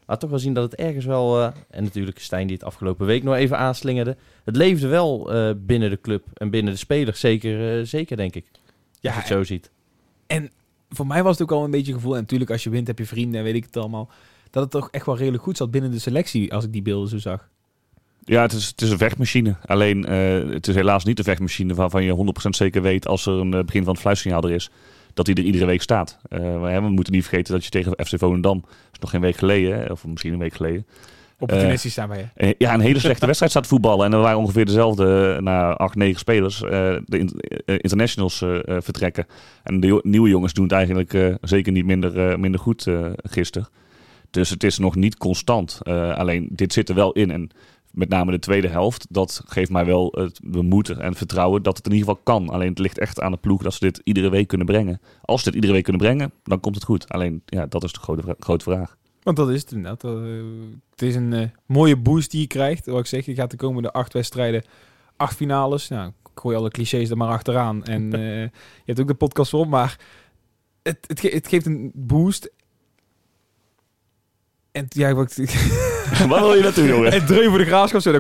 Laat toch wel zien dat het ergens wel. eh, en natuurlijk Stijn die het afgelopen week nog even aanslingerde. Het leefde wel eh, binnen de club en binnen de spelers. Zeker, eh, zeker denk ik. Als je het zo ziet. Voor mij was het ook al een beetje gevoel. En natuurlijk, als je wint, heb je vrienden en weet ik het allemaal. Dat het toch echt wel redelijk goed zat binnen de selectie. Als ik die beelden zo zag. Ja, het is, het is een vechtmachine. Alleen, eh, het is helaas niet de vechtmachine waarvan je 100% zeker weet als er een begin van het fluitsignaal er is, dat hij er iedere week staat. Eh, maar, we moeten niet vergeten dat je tegen FC Volendam, dat is nog geen week geleden, of misschien een week geleden, Opportunistisch zijn wij. hè. eh, ja, een hele slechte wedstrijd staat voetballen. En er waren ongeveer dezelfde, eh, na acht, negen spelers, eh, de in- eh, internationals eh, eh, vertrekken. En de nieuwe jongens doen het eigenlijk eh, zeker niet minder, eh, minder goed eh gisteren. Dus het is nog niet constant. Eh, alleen dit zit er wel in. En met name de tweede helft, dat geeft mij wel het moed en vertrouwen dat het in ieder geval kan. Alleen het ligt echt aan de ploeg dat ze dit iedere week kunnen brengen. Als ze dit iedere week kunnen brengen, dan komt het goed. Alleen, ja, dat is de grote, grote vraag. Want dat is het inderdaad. Eh, het is een eh, mooie boost die je krijgt. Wat ik zeg, je gaat de komende acht wedstrijden, acht finales. Nou, ik gooi alle clichés er maar achteraan. En eh, je hebt ook de podcast voor, maar het, het, ge- het geeft een boost. En ja, wat ik, Waar wil je naartoe, jongen? een dreun voor de graafschap. Zo,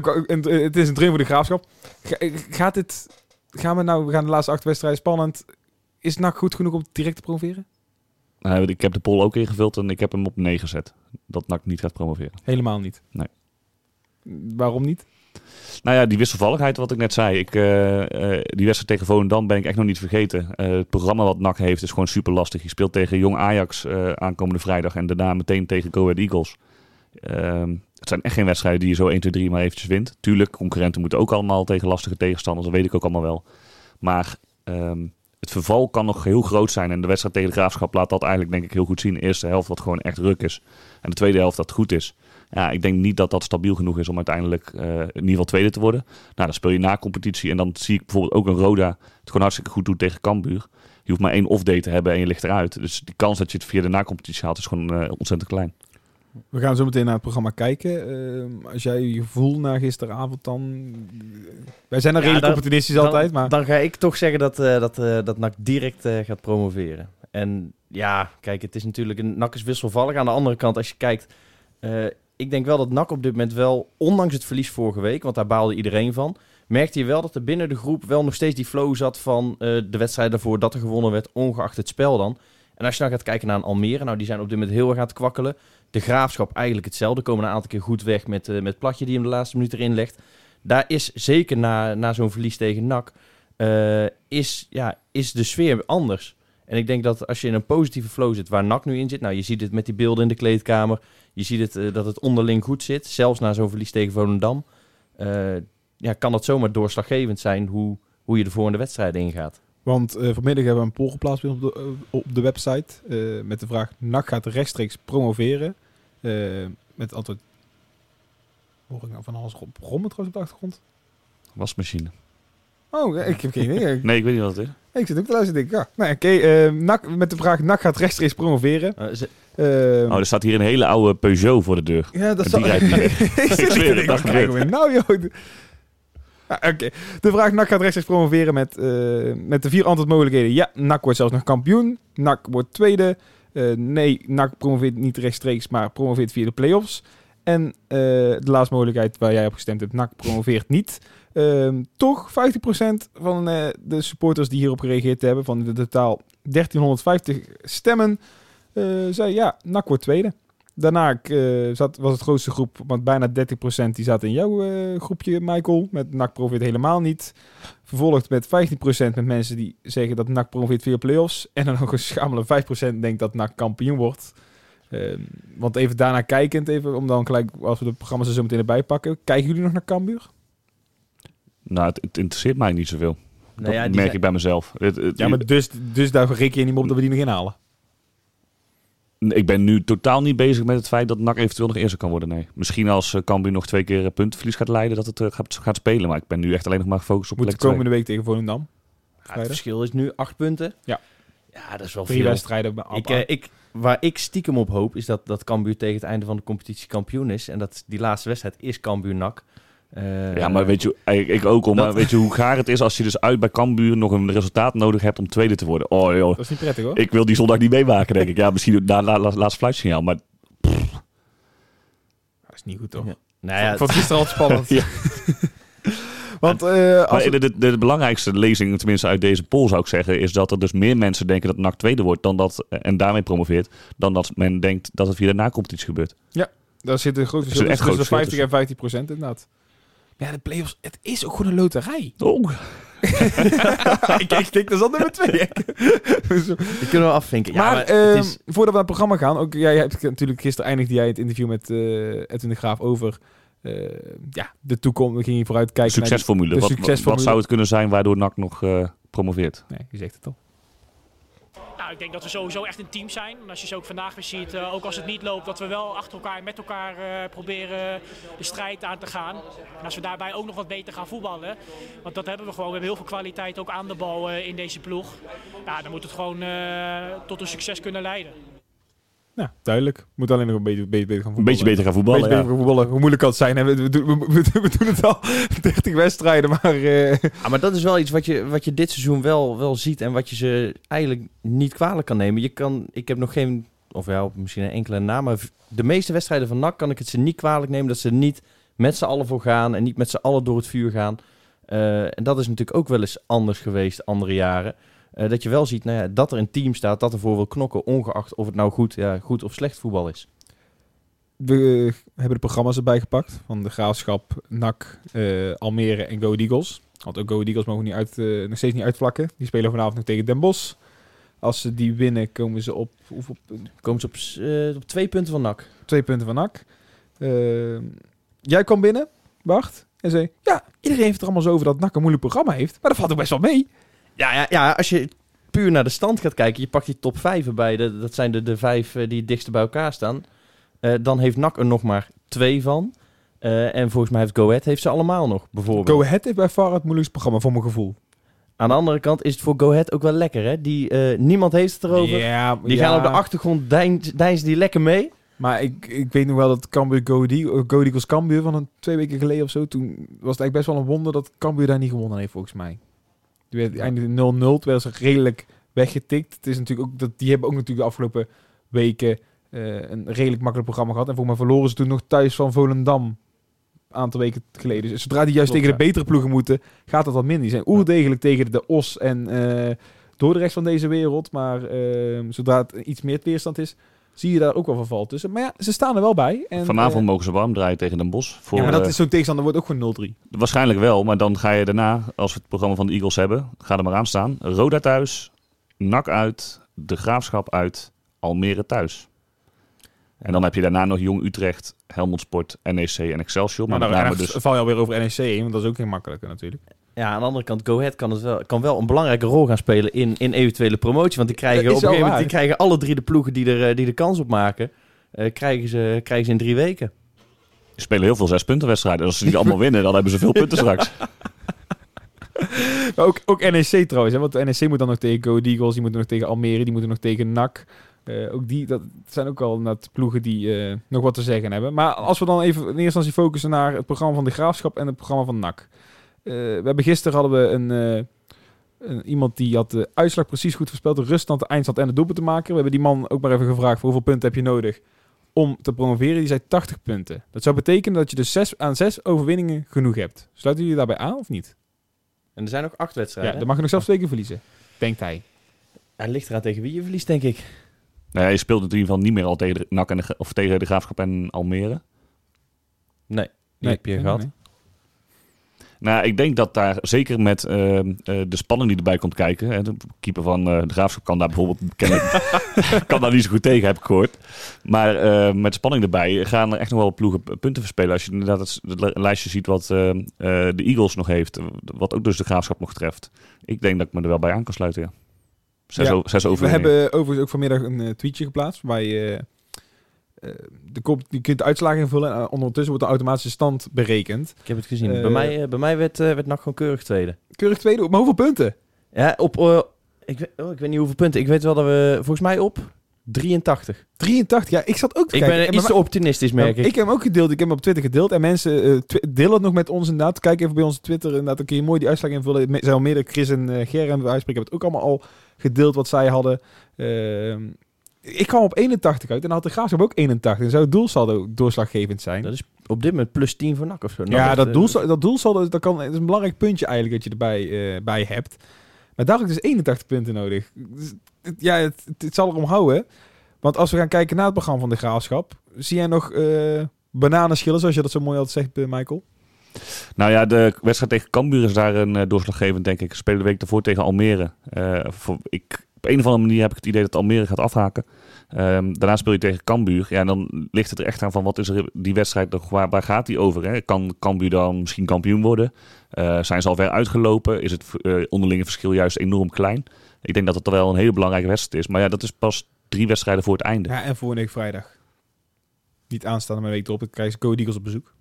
het is een dreun voor de graafschap. Ga- Gaat dit, gaan we nou, we gaan de laatste acht wedstrijden spannend. Is NAC goed genoeg om direct te promoveren? Ik heb de poll ook ingevuld en ik heb hem op nee gezet. Dat NAC niet gaat promoveren. Helemaal niet. Nee. Waarom niet? Nou ja, die wisselvalligheid wat ik net zei. Ik, eh, eh, die wedstrijd tegen Volendam ben ik echt nog niet vergeten. Eh, het programma wat NAC heeft is gewoon super lastig. Je speelt tegen Jong Ajax aankomende vrijdag en daarna meteen tegen Go Ahead Eagles. Ehm, het zijn echt geen wedstrijden die je zo 1, 2, 3 maar eventjes wint. Tuurlijk, concurrenten moeten ook allemaal tegen lastige tegenstanders. Dat weet ik ook allemaal wel. Maar ehm, het verval kan nog heel groot zijn. En de wedstrijd tegen de Graafschap laat dat eigenlijk denk ik heel goed zien. De eerste helft wat gewoon echt ruk is. En de tweede helft dat goed is. Ja, ik denk niet dat dat stabiel genoeg is om uiteindelijk eh, in ieder geval tweede te worden. Nou, dan speel je na competitie. En dan zie ik bijvoorbeeld ook een Roda het gewoon hartstikke goed doet tegen Cambuur. Je hoeft maar één off-day te hebben en je ligt eruit. Dus die kans dat je het via de na-competitie haalt is gewoon eh, ontzettend klein. We gaan zo meteen naar het programma kijken. Ehm, als jij je gevoel na gisteravond dan... Wij zijn er Ja, redelijk dan- opportunistisch dan, altijd, maar... Dan ga ik toch zeggen dat, eh, dat, eh, dat NAC direct eh, gaat promoveren. En ja, kijk, het is natuurlijk... Een, NAC is wisselvallig. Aan de andere kant, als je kijkt... ik denk wel dat NAC op dit moment wel, ondanks het verlies vorige week... want daar baalde iedereen van... merkte je wel dat er binnen de groep wel nog steeds die flow zat... van de wedstrijd daarvoor dat er gewonnen werd, ongeacht het spel dan. En als je dan gaat kijken naar Almere... nou, die zijn op dit moment heel erg aan het kwakkelen. De Graafschap eigenlijk hetzelfde. Komen een aantal keer goed weg met, eh, met Platje die hem de laatste minuut erin legt. Daar is zeker na, na zo'n verlies tegen NAC... eh, is, ja, is de sfeer anders. En ik denk dat als je in een positieve flow zit waar NAC nu in zit... Nou, je ziet het met die beelden in de kleedkamer. Je ziet het, eh, dat het onderling goed zit. Zelfs na zo'n verlies tegen Volendam. ja, kan dat zomaar doorslaggevend zijn hoe, hoe je de volgende wedstrijden ingaat. Want eh, vanmiddag hebben we een poll geplaatst op de, eh, op de website. eh, met de vraag: NAC gaat rechtstreeks promoveren. Eh, met antwoord. Hoor ik nou van alles rom- rommen trouwens op de achtergrond? Wasmachine. Oh, ja, ik heb geen idee. Nee, ik weet niet wat het is. ik zit ook te luisteren. Denk, ik, ja. Nee, oké. eh, NAC met de vraag: NAC gaat rechtstreeks promoveren. Eh, ze- Eh, Oh, er staat hier een hele oude Peugeot voor de deur. Ja, dat Die zal... rijdt niet ik zit Ik nou, joh? Oké, de vraag NAC gaat rechtstreeks promoveren met, eh, met de vier antwoordmogelijkheden. Ja, NAC wordt zelfs nog kampioen. NAC wordt tweede. Eh, nee, NAC promoveert niet rechtstreeks, maar promoveert via de play-offs. En eh, de laatste mogelijkheid waar jij op gestemd hebt, NAC promoveert niet. Ehm, toch, 50% van de supporters die hierop gereageerd hebben, van de totaal 1350 stemmen, zei ja, NAC wordt tweede. Daarna eh, zat, was het grootste groep, want bijna 30% die zat in jouw eh, groepje, Michael. Met NAC promoveert helemaal niet. Vervolgd met 15% met mensen die zeggen dat NAC promoveert via play-offs. En dan nog een schamele 5% denkt dat NAC kampioen wordt. Ehm, want even daarna kijkend, even, om dan gelijk, als we de programma's er zo meteen erbij pakken. Kijken jullie nog naar Cambuur? Nou, het, het interesseert mij niet zoveel. nou dat ja, merk zijn- ik bij mezelf. Het, het- Ja, maar dus, dus daar reken je niet meer op dat we die nog inhalen. Ik ben nu totaal niet bezig met het feit dat NAC eventueel nog eerste kan worden. Nee. Misschien als uh, Cambuur nog twee keer eh, puntenverlies gaat leiden, dat het eh, gaat, gaat spelen. Maar ik ben nu echt alleen nog maar gefocust op Moet de komende week tegen Volendam. Ja, het verschil is nu acht punten. Ja. Ja, dat is wel Drie veel. wedstrijden. bij- Ik, eh, ik, waar ik stiekem op hoop, is dat, dat Cambuur tegen het einde van de competitie kampioen is. En dat die laatste wedstrijd is Cambuur-NAC. Eh, Ja, maar weet je, ik, ik ook al, maar weet je hoe gaar het is als je dus uit bij Cambuur nog een resultaat nodig hebt om tweede te worden? Oh joh, Dat is niet prettig hoor. ik wil die zondag niet meemaken, denk ik. Ja, misschien na la, laatste fluitsignaal, maar Dat is niet goed toch? Ja. Nou ja, Van gisteren al spannend. Ja. Want eh, als de, de, de belangrijkste lezing, tenminste uit deze poll zou ik zeggen, is dat er dus meer mensen denken dat NAC tweede wordt dan dat, en daarmee promoveert, dan dat men denkt dat het via de na-competitie gebeurt. Daar zit een groot Er verschil tussen de groot 50 en 50 procent inderdaad. Ja, de play-offs, het is ook gewoon een loterij. Oh, ik kijk, kijk, dat is al nummer twee. Die kunnen we afvinken. Ja, maar maar ehm, het is, voordat we naar het programma gaan, ook jij hebt natuurlijk gisteren eindigde jij het interview met eh Edwin de Graaf over eh, ja, de toekomst. We gingen vooruit kijken naar succesformule. de wat, succesformule. wat zou het kunnen zijn waardoor NAC nog eh, promoveert? Nee, je zegt het al. Nou, ik denk dat we sowieso echt een team zijn. Als je ze ook vandaag weer ziet, eh, ook als het niet loopt, dat we wel achter elkaar en met elkaar eh, proberen de strijd aan te gaan. En als we daarbij ook nog wat beter gaan voetballen, want dat hebben we gewoon. We hebben heel veel kwaliteit ook aan de bal eh, in deze ploeg. Dan moet het gewoon tot een succes kunnen leiden. Nou, duidelijk. Moet alleen nog een beetje, beetje beter gaan Een voetballen. beetje beter gaan voetballen, Beetje ja. beter gaan voetballen. Hoe moeilijk kan het zijn? hè? We, we, doen- we, we- we doen het al 30 wedstrijden, maar... eh, ja, maar dat is wel iets wat je, wat je dit seizoen wel, wel ziet en wat je ze eigenlijk niet kwalijk kan nemen. Je kan, ik heb nog geen, of ja, misschien een enkele naam, maar de meeste wedstrijden van NAC kan ik het ze niet kwalijk nemen dat ze niet met z'n allen voor gaan en niet met z'n allen door het vuur gaan. Eh, en dat is natuurlijk ook wel eens anders geweest andere jaren. Eh, dat je wel ziet nou ja, dat er een team staat dat ervoor wil knokken, ongeacht of het nou goed, ja, goed of slecht voetbal is. We hebben de programma's erbij gepakt van de Graafschap, NAC, eh, Almere en Go Eagles. Want ook Go Eagles mogen niet uit, eh, nog steeds niet uitvlakken. Die spelen vanavond nog tegen Den Bosch. Als ze die winnen, komen ze op, hoeveel punten? Komen ze op, op twee punten van NAC. twee punten van NAC. Jij kwam binnen, Bart, en zei... Ja, iedereen heeft er allemaal zo over dat NAC een moeilijk programma heeft. Maar dat valt ook best wel mee. Ja, ja, ja, als je puur naar de stand gaat kijken, je pakt die top 5 erbij, de, dat zijn de, de vijf eh, die het dichtst bij elkaar staan. Eh, dan heeft NAC er nog maar twee van. Eh, en volgens mij heeft Go Ahead heeft ze allemaal nog, bijvoorbeeld. Go Ahead heeft bij far het moeilijkste programma, voor mijn gevoel. Aan de andere kant is het voor Go Ahead ook wel lekker, hè? Die, niemand heeft het erover. Ja, Die ja, gaan op de achtergrond, deinzen die lekker mee. Maar ik, ik weet nog wel dat Cambuur Go Eagles Cambuur van een twee weken geleden of zo. Toen was het eigenlijk best wel een wonder dat Cambuur daar niet gewonnen heeft, volgens mij. Die werd eindelijk 0-0, terwijl ze redelijk weggetikt. Het is natuurlijk ook dat die hebben ook natuurlijk de afgelopen weken eh, een redelijk makkelijk programma gehad. En voor mij verloren ze toen nog thuis van Volendam een aantal weken geleden. Dus zodra die juist Klopt, tegen de ja. betere ploegen moeten, gaat dat wat minder. Die zijn oerdegelijk tegen de Os en eh Dordrecht van deze wereld. Maar eh, zodra het iets meer weerstand is, zie je daar ook wel verval tussen. Maar ja, ze staan er wel bij. En, Vanavond eh, mogen ze warm draaien tegen Den Bosch. Voor, ja, maar dat eh, is zo'n tegenstander wordt ook gewoon 0-3. Waarschijnlijk wel, maar dan ga je daarna, als we het programma van de Eagles hebben, ga er maar aan staan. Roda thuis, NAC uit, De Graafschap uit, Almere thuis. En dan heb je daarna nog Jong Utrecht, Helmond Sport, NEC en Excelsior. Maar Maar met dan name dus val je alweer over NEC heen, want dat is ook geen makkelijke natuurlijk. Ja, aan de andere kant, Go Ahead kan, het wel, kan wel een belangrijke rol gaan spelen in, in eventuele promotie. Want die krijgen op een gegeven moment die krijgen alle drie de ploegen die er, eh, die er kans op maken, eh, krijgen, ze, krijgen ze in drie weken. ze spelen heel veel zes punten wedstrijden. Als ze die allemaal winnen, dan hebben ze veel punten straks. Maar ook, ook NEC trouwens, hè, want de NEC moet dan nog tegen Go Eagles, die moeten nog tegen Almere, die moeten nog tegen NAC. Eh, ook die, dat zijn ook al net ploegen die eh, nog wat te zeggen hebben. Maar als we dan even in eerste instantie focussen naar het programma van de Graafschap en het programma van NAC. Eh, we hebben gisteren hadden we een, eh, een, iemand die had de uitslag precies goed voorspeld, de ruststand, de eindstand en de doelpunt te maken. We hebben die man ook maar even gevraagd voor hoeveel punten heb je nodig om te promoveren. Die zei 80 punten. Dat zou betekenen dat je dus zes, aan zes overwinningen genoeg hebt. Sluiten jullie daarbij aan of niet? En er zijn nog acht Ja, wedstrijden. dan mag je nog zelfs twee keer verliezen, denkt hij. Het ligt eraan tegen wie je verliest, denk ik. Nou, ja, je speelt in ieder geval niet meer al tegen de NAC en de, of tegen de Graafschap en Almere. Nee, die heb je gehad. Nou, ik denk dat daar zeker met eh, eh, de spanning die erbij komt kijken. Hè, de keeper van eh, de Graafschap kan daar bijvoorbeeld kennelijk- kan daar niet zo goed tegen, heb ik gehoord. Maar met spanning erbij gaan er echt nog wel ploegen punten verspelen. Als je inderdaad het, lijstje ziet wat de Eagles nog heeft. Wat ook dus de Graafschap nog treft. Ik denk dat ik me er wel bij aan kan sluiten, ja. Zes, Ja, o- zes We hebben overigens ook vanmiddag een tweetje geplaatst waar je, eh, eh, de kop, je kunt de uitslagen invullen en ondertussen wordt de automatische stand berekend. Ik heb het gezien. Eh, bij mij, eh, bij mij werd, eh, werd NAC gewoon keurig tweede. Keurig tweede, maar hoeveel punten? Ja, op... eh, ik, weet, oh, ik weet niet hoeveel punten. Ik weet wel dat we volgens mij op 83. 83, ja, ik zat ook te Ik kijken. ben En eh, iets te optimistisch, merk ik. ik heb hem ook gedeeld, ik heb hem op Twitter gedeeld en mensen eh, delen het nog met ons inderdaad. Kijk even bij onze Twitter, inderdaad, dan kun je mooi die uitslag invullen. Er zijn al meerdere, Chris en uh, Gerren bij uitspreken, hebben het ook allemaal al gedeeld wat zij hadden. Ehm, ik kwam op 81 uit en dan had de Graafschap ook 81. En zou het doelsaldo doorslaggevend zijn. Dat is op dit moment plus 10 voor NAC of zo. NAC Ja, dat eh, doelsaldo, dat doelsaldo dat kan, dat is een belangrijk puntje eigenlijk dat je erbij eh, bij hebt. Maar daar heb ik dus 81 punten nodig. Dus, het- ja, het, het, het zal erom houden. Want als we gaan kijken naar het programma van de Graafschap... zie jij nog eh bananenschillen, zoals je dat zo mooi altijd zegt, eh, Michael? Nou ja, de wedstrijd tegen Cambuur is daar een eh, doorslaggevend, denk ik. Spelen de week daarvoor tegen Almere. Eh, voor, ik, op een of andere manier heb ik het idee dat Almere gaat afhaken. Ehm, daarna speel je tegen Cambuur. Ja, dan ligt het er echt aan van wat is er die wedstrijd nog, waar, waar gaat die over? Hè? Kan Cambuur dan misschien kampioen worden? Eh, zijn ze al ver uitgelopen? Is het eh, onderlinge verschil juist enorm klein? Ik denk dat het wel een hele belangrijke wedstrijd is. Maar ja, dat is pas drie wedstrijden voor het einde. Ja, en volgende week vrijdag. Niet aanstaande, maar week erop. Dan krijgen ze Go Eagles op bezoek.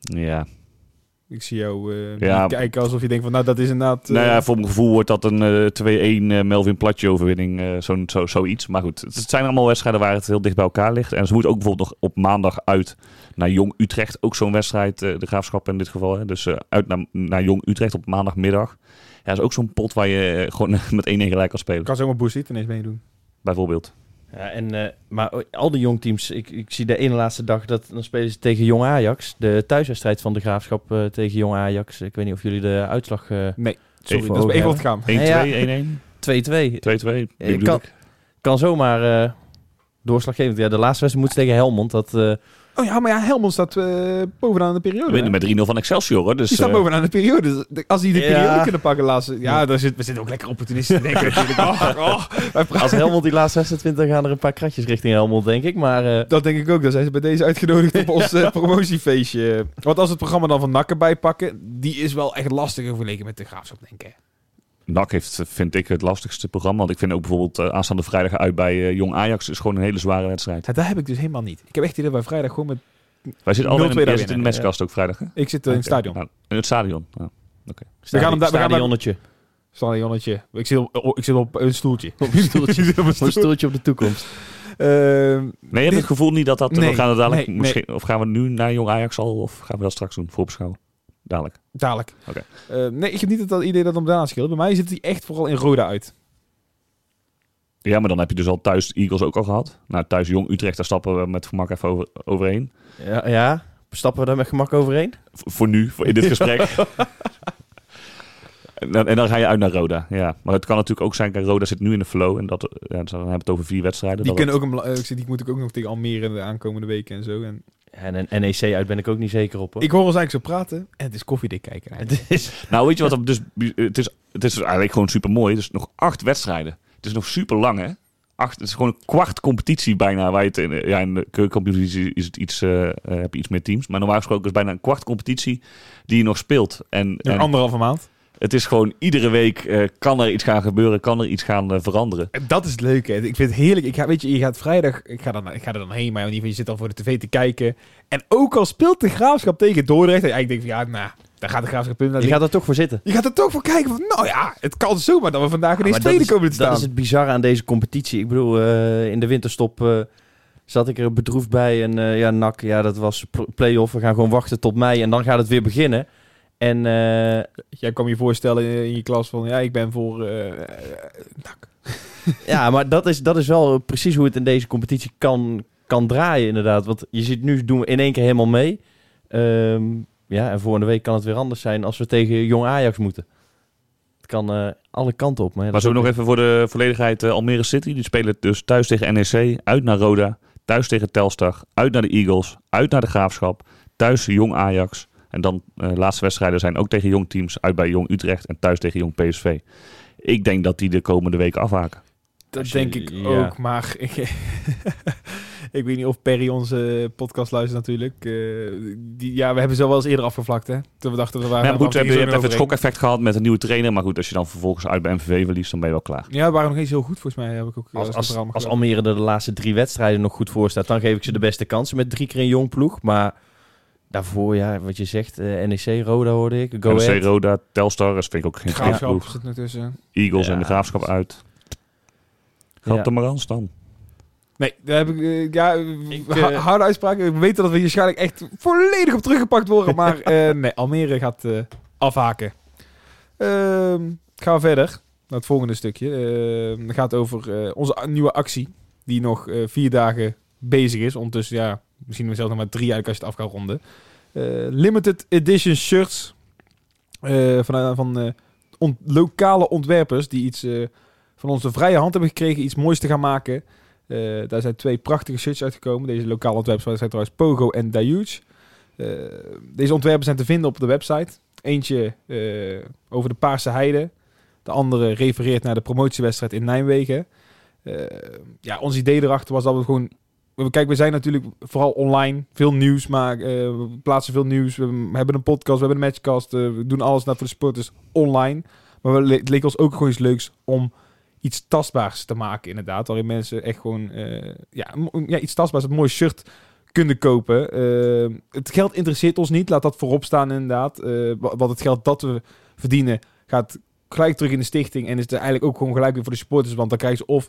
Ja. Ik zie jou eh, Ja. kijken alsof je denkt van... Nou, dat is inderdaad... eh, Nou ja, voor mijn gevoel wordt dat een eh 2-1 eh, Melvin Platje overwinning. eh zo'n zo, zoiets. Maar goed, het, het zijn allemaal wedstrijden waar het heel dicht bij elkaar ligt. En ze moeten ook bijvoorbeeld nog op maandag uit naar Jong Utrecht. Ook zo'n wedstrijd, eh, de graafschap in dit geval. Hè. Dus eh, uit naar, naar Jong Utrecht op maandagmiddag. Ja, dat is ook zo'n pot waar je eh, gewoon met 1-1 gelijk kan spelen. kan zomaar Boesit ineens meedoen. Bijvoorbeeld. Ja, en, eh, maar al die jongteams, ik, ik zie de ene laatste dag dat dan spelen ze tegen Jong Ajax. De thuiswedstrijd van de Graafschap eh, tegen Jong Ajax. Ik weet niet of jullie de uitslag... eh, Sorry, Even dat is even over ontgaan. 1-2, 1-1, 2-2. 2-2. Ik kan, kan zomaar eh, doorslaggevend. Ja, de laatste wedstrijd moet ze tegen Helmond. Dat, eh, Oh ja, maar ja, Helmond staat eh, bovenaan de periode. We winnen met 3-0 van Excelsior, hoor. Dus, Die staat eh, bovenaan de periode. Dus Als die de Ja. periode kunnen pakken laatste... Ja, daar zit, we zitten ook lekker opportunisten te denken natuurlijk. Oh, oh, als Helmond die laatste wedstrijd wint, dan gaan er een paar kratjes richting Helmond, denk ik. Maar eh, Dat denk ik ook. Dan zijn ze bij deze uitgenodigd op ons promotiefeestje. Want als we het programma dan van Nakken bijpakken... die is wel echt lastig vergeleken met de Graafschap, denk ik. NAC heeft, vind ik, het lastigste programma. Want ik vind ook bijvoorbeeld eh, aanstaande vrijdag uit bij eh, Jong Ajax... is gewoon een hele zware wedstrijd. Ja, daar heb ik dus helemaal niet. Ik heb echt idee bij vrijdag gewoon met... Wij zitten al in, 0-2 jij daar zit in de ook vrijdag, hè? Ik zit eh, in het stadion. Nou, in het stadion, ja. We gaan hem daar- we gaan daar- stadionnetje. Stadionnetje. Ik zit op, oh, ik zit op een stoeltje. Op een stoeltje. Op een stoeltje. op de toekomst. Ehm, Nee, je hebt het gevoel niet dat dat... Nee, we gaan het dadelijk nee, misschien, Of gaan we nu naar Jong Ajax al? Of gaan we dat straks doen, voorbeschouwen? Dadelijk. Dadelijk. Oké. Eh, nee, ik heb niet het dat idee dat het om daarna scheelt. Bij mij zit hij echt vooral in Roda uit. Ja, maar dan heb je dus al thuis de Eagles ook al gehad. Nou, thuis Jong Utrecht, daar stappen we met gemak even over, overheen. Ja, ja, stappen we daar met gemak overheen? V- voor nu, voor in dit gesprek. en, dan, en dan ga je uit naar Roda. Ja, maar het kan natuurlijk ook zijn, kijk, Roda zit nu in de flow. En dat, ja, dan hebben we het over vier wedstrijden. Die, dat kunnen ook een, eh, ik zeg, die moet ik ook nog tegen Almere de aankomende weken en zo. En En een NEC uit ben ik ook niet zeker op. Hoor. ik hoor ons eigenlijk zo praten en het is koffiedik kijken. eigenlijk. Het is, Nou, weet je wat? er Dus, het, is, het is eigenlijk gewoon super mooi. Het is nog acht wedstrijden. Het is nog super lang, hè? Acht, het is gewoon een kwart competitie bijna. Waar je het in, ja, in de keukencompetitie is het iets, eh, eh, heb je iets meer teams. Maar normaal gesproken is het bijna een kwart competitie die je nog speelt. En, Nog en anderhalve maand. Het is gewoon iedere week eh, kan er iets gaan gebeuren, kan er iets gaan eh, veranderen. En dat is het leuke. Ik vind het heerlijk. Ik ga, weet je, je gaat vrijdag, ik ga, dan, ik ga er dan heen, maar in ieder geval, je zit dan voor de tv te kijken. En ook al speelt de graafschap tegen Dordrecht, en ik denk van ja, nou, daar gaat de graafschap punten. je gaat er toch voor zitten. je gaat er toch voor kijken van, nou ja, het kan zomaar dat we vandaag ineens dat tweede is- komen te staan. Dat is het bizarre aan deze competitie. Ik bedoel, eh, in de winterstop eh, zat ik er bedroefd bij. En eh, ja, NAC, ja, dat was pl- play-off. We gaan gewoon wachten tot mei en dan gaat het weer beginnen. En eh, Jij kwam je voorstellen in je klas van, ja, ik ben voor... eh, ja, maar dat is, dat is wel precies hoe het in deze competitie kan, kan draaien inderdaad. Want je ziet nu doen we in één keer helemaal mee. Ehm, ja, en volgende week kan het weer anders zijn als we tegen Jong Ajax moeten. Het kan eh, alle kanten op. Maar, ja, Maar zo nog even voor de volledigheid Almere City. Die spelen dus thuis tegen NEC, uit naar Roda, thuis tegen Telstar, uit naar de Eagles, uit naar de Graafschap, thuis Jong Ajax. En dan eh laatste wedstrijden zijn ook tegen jong teams, uit bij Jong Utrecht en thuis tegen Jong PSV. Ik denk dat die de komende weken afhaken. Dat je- denk ik ja. ook, maar ik, ik weet niet of Perry onze podcast luistert natuurlijk. Eh, die, ja, we hebben ze wel eens eerder afgevlakt, hè? Toen we dachten we waren... Ja, goed, we hebt even het schokeffect gehad met een nieuwe trainer. Maar goed, als je dan vervolgens uit bij MVV verliest, dan ben je wel klaar. Ja, we waren nog eens heel goed, volgens mij. Heb ik ook eh, Als, als, als. Almere er de laatste drie wedstrijden nog goed voor staat, dan geef ik ze de beste kansen met drie keer een jong ploeg. Maar daarvoor, ja, wat je zegt, eh, NEC, Roda hoorde ik, Go NEC, Ahead. Roda, Telstar, dat vind ik ook geen Graafschap ploeg. zit ertussen. Eagles Ja. en de Graafschap uit. Gaat Ja. er maar aan staan. Nee, daar heb ik... eh, ja, Ik, eh, harde uitspraken. We weten dat we hier waarschijnlijk echt volledig op teruggepakt worden. Maar eh, nee, Almere gaat eh, afhaken. Ehm, gaan we verder naar het volgende stukje. Ehm het gaat over eh, onze nieuwe actie. Die nog vier dagen bezig is. Ondertussen, ja, misschien zelfs nog maar drie eigenlijk als je het af gaat ronden. Eh, limited edition shirts. eh, van van eh, on- lokale ontwerpers die iets van onze vrije hand hebben gekregen. Iets moois te gaan maken. Daar zijn twee prachtige shirts uitgekomen. Deze lokale ontwerpers zijn trouwens Pogo en Dahuge. Eh, deze ontwerpen zijn te vinden op de website. Eentje over de Paarse Heide. De andere refereert naar de promotiewedstrijd in Nijmegen. Ja, ons idee erachter was dat we gewoon... Kijk, we zijn natuurlijk vooral online. Veel nieuws maken. eh, we plaatsen veel nieuws. We hebben een podcast, we hebben een matchcast. eh, we doen alles naar voor de sporters online. Maar we- het leek ons ook gewoon iets leuks om iets tastbaars te maken, inderdaad. Waarin mensen echt gewoon eh, ja, ja, iets tastbaars, een mooi shirt kunnen kopen. Het geld interesseert ons niet, laat dat voorop staan, inderdaad. Wa- want het geld dat we verdienen gaat gelijk terug in de stichting. En is er eigenlijk ook gewoon gelijk weer voor de supporters. Want dan krijgen ze of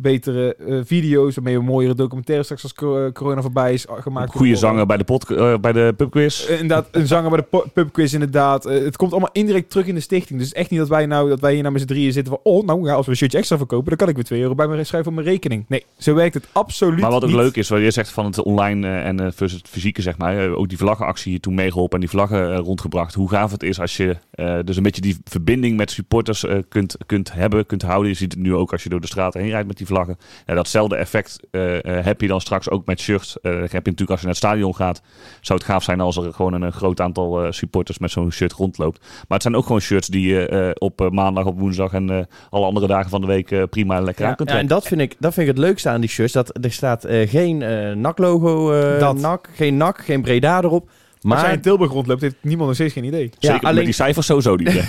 betere eh, video's, waarmee we mooiere documentaires straks als eh, corona voorbij is uh, gemaakt. Goede zanger bij de, pod, eh, bij de pubquiz. Eh, inderdaad, een zanger bij de pubquiz inderdaad. Het komt allemaal indirect terug in de stichting. Dus echt niet dat wij nou dat wij hier nou met z'n drieën zitten van... Oh, nou ja, als we een shirtje extra verkopen, dan kan ik weer 2 euro bij me schrijven op mijn rekening. Nee, zo werkt het absoluut Maar wat ook niet. leuk is, wat je zegt van het online en versus het fysieke, zeg maar. ook die vlaggenactie hier toen meegeholpen en die vlaggen rondgebracht. Hoe gaaf het is als je dus een beetje die verbinding met supporters kunt, kunt hebben, kunt houden. Je ziet het nu ook als je door de straten heen rijdt met die vlaggen. Ja, datzelfde effect eh, eh, heb je dan straks ook met shirts. Eh, dat heb je natuurlijk als je naar het stadion gaat. Zou het gaaf zijn als er gewoon een, een groot aantal eh, supporters met zo'n shirt rondloopt. Maar het zijn ook gewoon shirts die je eh, op eh, maandag, op woensdag en eh, alle andere dagen van de week eh, prima en lekker aan kunt ja, en trekken. dat vind, ik, dat vind ik het leukste aan die shirts. Dat er staat eh, geen eh NAC-logo, eh. NAC, geen NAC, geen Breda erop. Maar als jij in Tilburg rondloopt, heeft niemand nog steeds geen idee. ja, Zeker met alleen, die cijfers sowieso niet.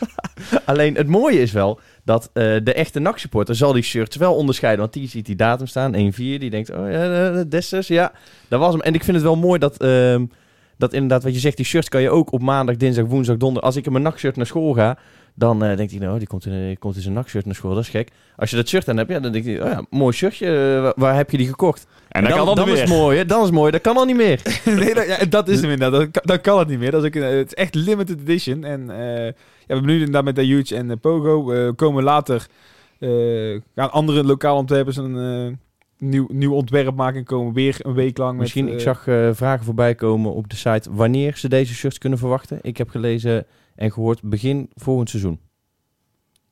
alleen het mooie is wel dat eh, de echte NAC-supporter zal die shirts wel onderscheiden. Want die ziet die datum staan, 1-4. Die denkt, oh ja, eh, Dessus, ja, dat was hem. En ik vind het wel mooi dat, ehm, dat inderdaad, wat je zegt, die shirts kan je ook op maandag, dinsdag, woensdag, donderdag. Als ik in mijn NAC-shirt naar school ga, dan eh denkt hij, nou, die komt in, die komt in zijn NAC-shirt naar school. Dat is gek. Als je dat shirt aan hebt, ja, dan denk je, oh ja, mooi shirtje. eh, waar, waar heb je die gekocht? En dan, kan dat dan weer. is het mooi, hè? Dan is het mooi. Dat kan al niet meer. nee, dat, ja, dat is hem inderdaad. Dat, kan- dat kan het niet meer. Dat is ook het is echt limited edition. En eh, ja, we hebben nu inderdaad met de Huge en eh, Pogo. Komen later... eh gaan andere lokaal ontwerpers een eh, nieuw, nieuw ontwerp maken. En komen weer een week lang. Misschien, eh, ik zag eh, vragen voorbij komen op de site wanneer ze deze shirts kunnen verwachten. Ik heb gelezen en gehoord begin volgend seizoen.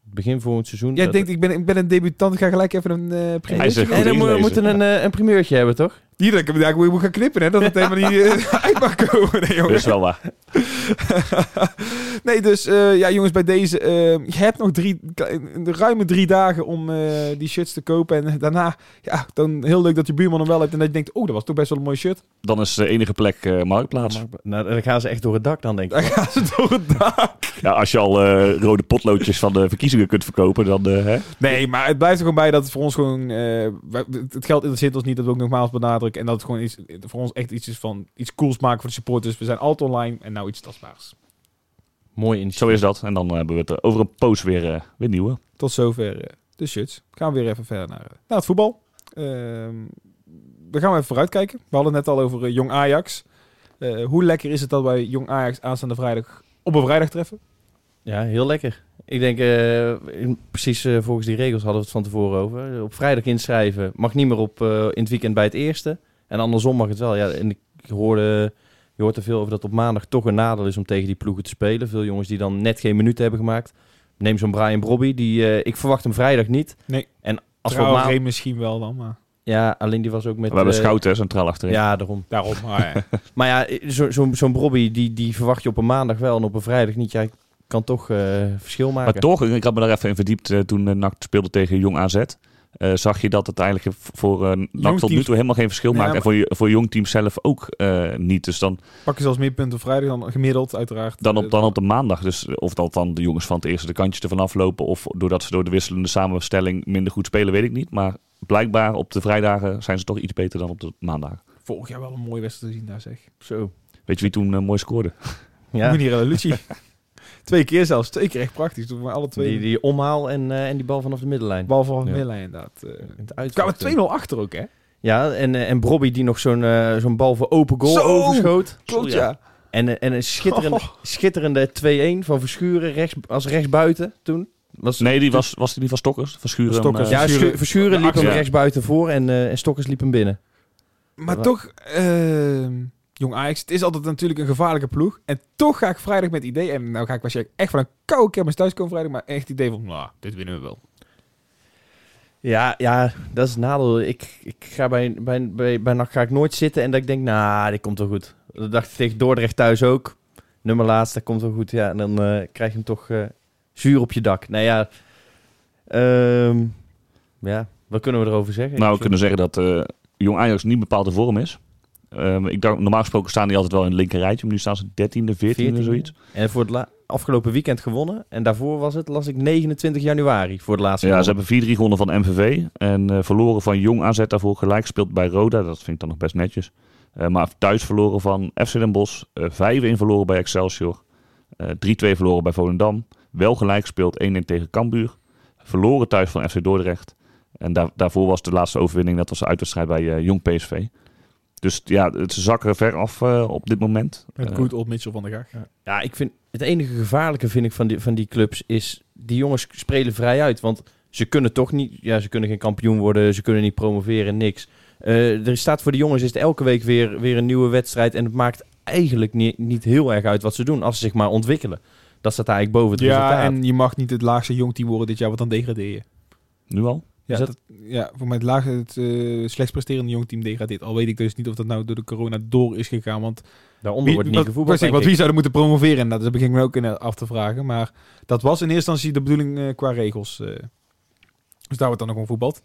Begin volgend seizoen. Jij denkt, ik ben, ik ben een debutant, ik ga gelijk even een uh, Hij primeurtje zegt en dan we moeten een, eh, een primeurtje hebben, toch? Hier, dat ik hem eigenlijk moet gaan knippen, hè. Dat het helemaal niet eh, uit mag komen. Nee, Dat is wel waar. nee, dus eh, ja, jongens, bij deze. eh, je hebt nog drie, de ruime drie dagen om eh, die shirts te kopen. En daarna, ja, dan heel leuk dat je buurman hem wel hebt. En dat je denkt, oh, dat was toch best wel een mooi shirt. Dan is de enige plek eh, Marktplaats. Nou, dan gaan ze echt door het dak dan, denk Dan ik. gaan ze door het dak. Ja, als je al eh, rode potloodjes van de verkiezingen kunt verkopen, dan... eh, hè? Nee, maar het blijft er gewoon bij dat het voor ons gewoon... eh, het het geld interesseert ons niet, dat we ook nogmaals benadrukken. En dat het gewoon iets, voor ons echt iets is van iets cools maken voor de supporters. We zijn altijd online en nou iets tastbaars. Mooi in. Zo is dat. En dan eh, hebben we het over een poos weer, eh, weer nieuwe. Tot zover eh, de shirts. Gaan we weer even verder naar, naar het voetbal. Ehm dan gaan we even vooruitkijken. We hadden het net al over eh, Jong Ajax. Eh, hoe lekker is het dat wij Jong Ajax aanstaande vrijdag op een vrijdag treffen? Ja, heel lekker. Ik denk, eh, in- precies eh, volgens die regels hadden we het van tevoren over. Op vrijdag inschrijven mag niet meer op eh, in het weekend bij het eerste. En andersom mag het wel. Ja, en ik hoorde, je hoort er veel over dat op maandag toch een nadeel is om tegen die ploegen te spelen. Veel jongens die dan net geen minuten hebben gemaakt. Neem zo'n Brian Brobby. Die, eh, ik verwacht hem vrijdag niet. Nee. En als we maandag... misschien wel dan, maar Ja, alleen die was ook met... we hebben Schouten, hè, centraal achterin. Ja, daarom. daarom. Maar, ja. Maar ja, zo- zo'n zo'n Brobby, die, die verwacht je op een maandag wel en op een vrijdag niet. Jij kan toch eh, verschil maken. Maar toch, ik had me daar even in verdiept eh, toen uh, NAC speelde tegen Jong AZ. Eh, zag je dat het eigenlijk voor uh, NAC tot nu toe helemaal geen verschil Nee, maakt. maar- En voor, je- voor jong team zelf ook eh, niet. Dus dan, pak je zelfs meer punten op vrijdag dan gemiddeld, uiteraard. dan, op, dan op de maandag. Dus of dat dan de jongens van het eerste de kantjes ervan aflopen. Of doordat ze door de wisselende samenstelling minder goed spelen, weet ik niet. Maar blijkbaar op de vrijdagen zijn ze toch iets beter dan op de maandagen. Vorig jaar wel een mooie wedstrijd te zien daar, zeg. Zo. Weet je wie toen mooi scoorde? Ja. Meneer Lucci. twee keer zelfs. Twee keer echt praktisch. Toen we alle twee... Die, die omhaal en, eh, en die bal vanaf de middenlijn. bal van Ja. Middelijn inderdaad. eh. In het kwamen toen. 2-0 achter ook, hè? Ja, en, eh, en Brobby die nog zo'n zo'n bal voor open goal Zo! overschoot. Klopt, ja. En, en een schitterende, Oh. schitterende 2-1 van Verschuren rechts, als rechtsbuiten toen. Was, Nee, die was, was die niet van Stokkers? Van Schuren. Stokkers, Ja, Verschuren- Schu- Verschuren liep hem Ja. rechtsbuiten voor en, eh, en Stokkers liep hem binnen. Maar toch, ehm, jong Ajax, het is altijd natuurlijk een gevaarlijke ploeg. En toch ga ik vrijdag met idee, en nou ga ik waarschijnlijk echt van een koude kermis thuis komen vrijdag, maar echt idee van, nou, dit winnen we wel. Ja, ja, dat is het nadeel. Ik, ik ga bij, bij, bij, bij NAC ga ik nooit zitten en dat ik denk, nou, dit komt wel goed. Dat dacht ik tegen Dordrecht thuis ook. Nummer laatst, dat komt wel goed. Ja, en dan eh, krijg je hem toch eh, zuur op je dak. Nou ja, ehm, ja, wat kunnen we erover zeggen? Nou, we kunnen zeggen dat eh, Jong Ajax niet bepaald de vorm is. Ehm, ik dacht, normaal gesproken staan die altijd wel in het linker rijtje. Maar nu staan ze 13e, 14e, 14e. zoiets. En voor het afgelopen weekend gewonnen. En daarvoor was het, las ik, 29 januari voor het laatste. Ja, ze hebben 4-3 gewonnen van MVV. En eh, verloren van Jong AZ daarvoor gelijk gespeeld bij Roda. Dat vind ik dan nog best netjes. Eh, maar thuis verloren van FC Den Bosch. eh 5-1 verloren bij Excelsior. eh 3-2 verloren bij Volendam. Wel gelijk gespeeld 1-1 tegen Cambuur. Verloren thuis van FC Dordrecht. En daar, daarvoor was de laatste overwinning, dat was de uitwedstrijd bij Jong PSV. Dus ja, het- ze zakken ver af eh, op dit moment. Met Eh, goed old Mitchell van der Gaag. Ja, ik vind het enige gevaarlijke vind ik van die, van die clubs is die jongens spelen vrij uit. Want ze kunnen toch niet, ja, ze kunnen geen kampioen worden, ze kunnen niet promoveren, niks. Eh, er staat voor de jongens is het elke week weer, weer een nieuwe wedstrijd. En het maakt eigenlijk niet, niet heel erg uit wat ze doen als ze zich maar ontwikkelen. Dat staat eigenlijk boven het Ja, resultaat. en je mag niet het laagste jongteam worden dit jaar, want dan degradeer je. Nu al? Ja, Is dat- dat, ja, voor mij het laagste, het eh, slechts presterende jongteam degradeert. Al weet ik dus niet of dat nou door de corona door is gegaan, want Daaronder wordt niet gevoetbald, denk wat wie zouden moeten promoveren? En dat begin ik me ook in eh, af te vragen. Maar dat was in eerste instantie de bedoeling eh, qua regels. eh. dus daar wordt dan nog gewoon voetbald.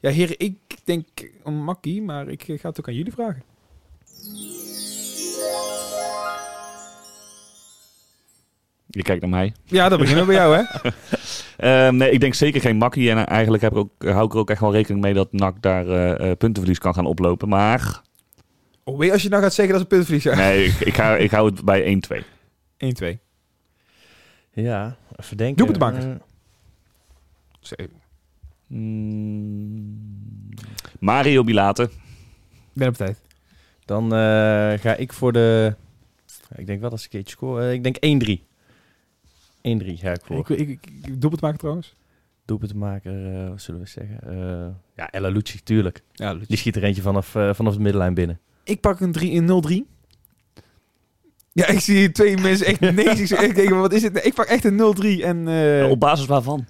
Ja, heren, ik denk een makkie, maar ik ga het ook aan jullie vragen. Je kijkt naar mij. Ja, dat beginnen we bij jou, hè? Eh, nee, ik denk zeker geen makkie. En eigenlijk heb ik ook, hou ik er ook echt wel rekening mee dat NAC daar eh, eh, puntenverlies kan gaan oplopen. Maar Oh, weet je, als je nou gaat zeggen dat een puntverlies, ja. nee, ik, ik, ga, ik hou het bij 1-2. 1-2. Ja, even denken. Doelpuntmaker. Eh, Zeg, Mm, Mario Bilate. Ik ben op tijd. dan eh, ga ik voor de... Ik denk wel dat ze een keertje scoren. Eh, ik denk 1-3. 1-3 ga ik voor. Ik, ik, ik, ik doelpunt maken trouwens. Doelpuntenmaker, eh wat zullen we zeggen? Eh, ja, Ella Lucci, tuurlijk. Ja, Die schiet er eentje vanaf, eh, vanaf de middenlijn binnen. Ik pak een 3 in 0-3. Ja, ik zie twee mensen echt nee. Ik echt denken, wat is dit? Ik pak echt een 0-3 en eh, Op basis waarvan?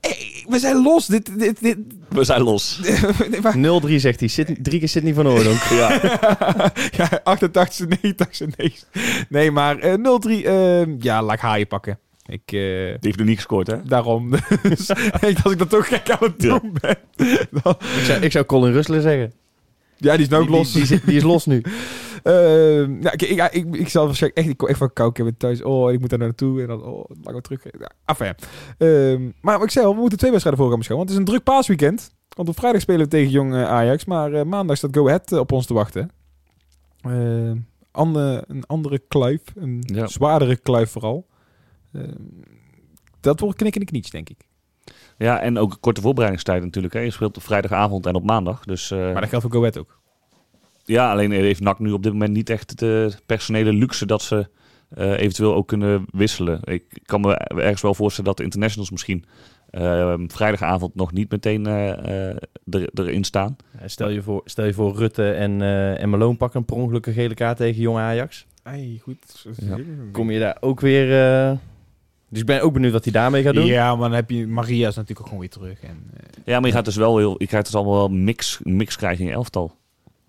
hey, we zijn los. Dit, dit, dit. We zijn los. Nee, maar- 0-3 zegt hij. Zit, drie keer Sidney van Oordonk. ja. ja, 88, 89, nee. Nee, maar eh 0-3, eh, ja, laat ik haaien pakken. Ik, eh, Die heeft nu niet gescoord, hè? daarom. Dus als ik dat toch gek aan het Ja. doen ben. Dan, ik, zou, ik zou Colin Rustler zeggen. ja, die is nou ook los. Die, die, is los nu. Ehm, ja, ik, ik, ja, ik, ik zal waarschijnlijk echt, ik kom echt van kou. Ik heb thuis, oh, ik moet daar naartoe. En dan, oh, laat ik terug. Ja, enfin. Ehm, maar wat ik zei al, we moeten twee wedstrijden voor gaan beschouwen. Want het is een druk paasweekend. Want op vrijdag spelen we tegen Jong eh, Ajax. Maar eh, maandag staat Go Ahead op ons te wachten. Ehm, ander, een andere kluif. Een Ja. zwaardere kluif vooral. Ehm, dat wordt knikken in de knietjes, denk ik. Ja, en ook een korte voorbereidingstijd natuurlijk. Hè. Je speelt op vrijdagavond en op maandag. Dus eh, Maar dat geldt voor Go Ahead ook. ja, alleen heeft NAC nu op dit moment niet echt de personele luxe dat ze eh, eventueel ook kunnen wisselen. Ik kan me ergens wel voorstellen dat de internationals misschien eh, vrijdagavond nog niet meteen eh, eh, er, erin staan. Stel je voor, stel je voor Rutte en, eh en Malone pakken een per ongeluk een gele kaart tegen Jong Ajax. Hey, goed. Ja. Kom je daar ook weer... Dus ik ben ook benieuwd wat hij daarmee gaat doen. Ja, maar dan heb je Maria is natuurlijk ook gewoon weer terug. En, eh, Ja, maar je gaat dus wel heel, je krijgt dus allemaal wel mix, mix krijgen in je elftal.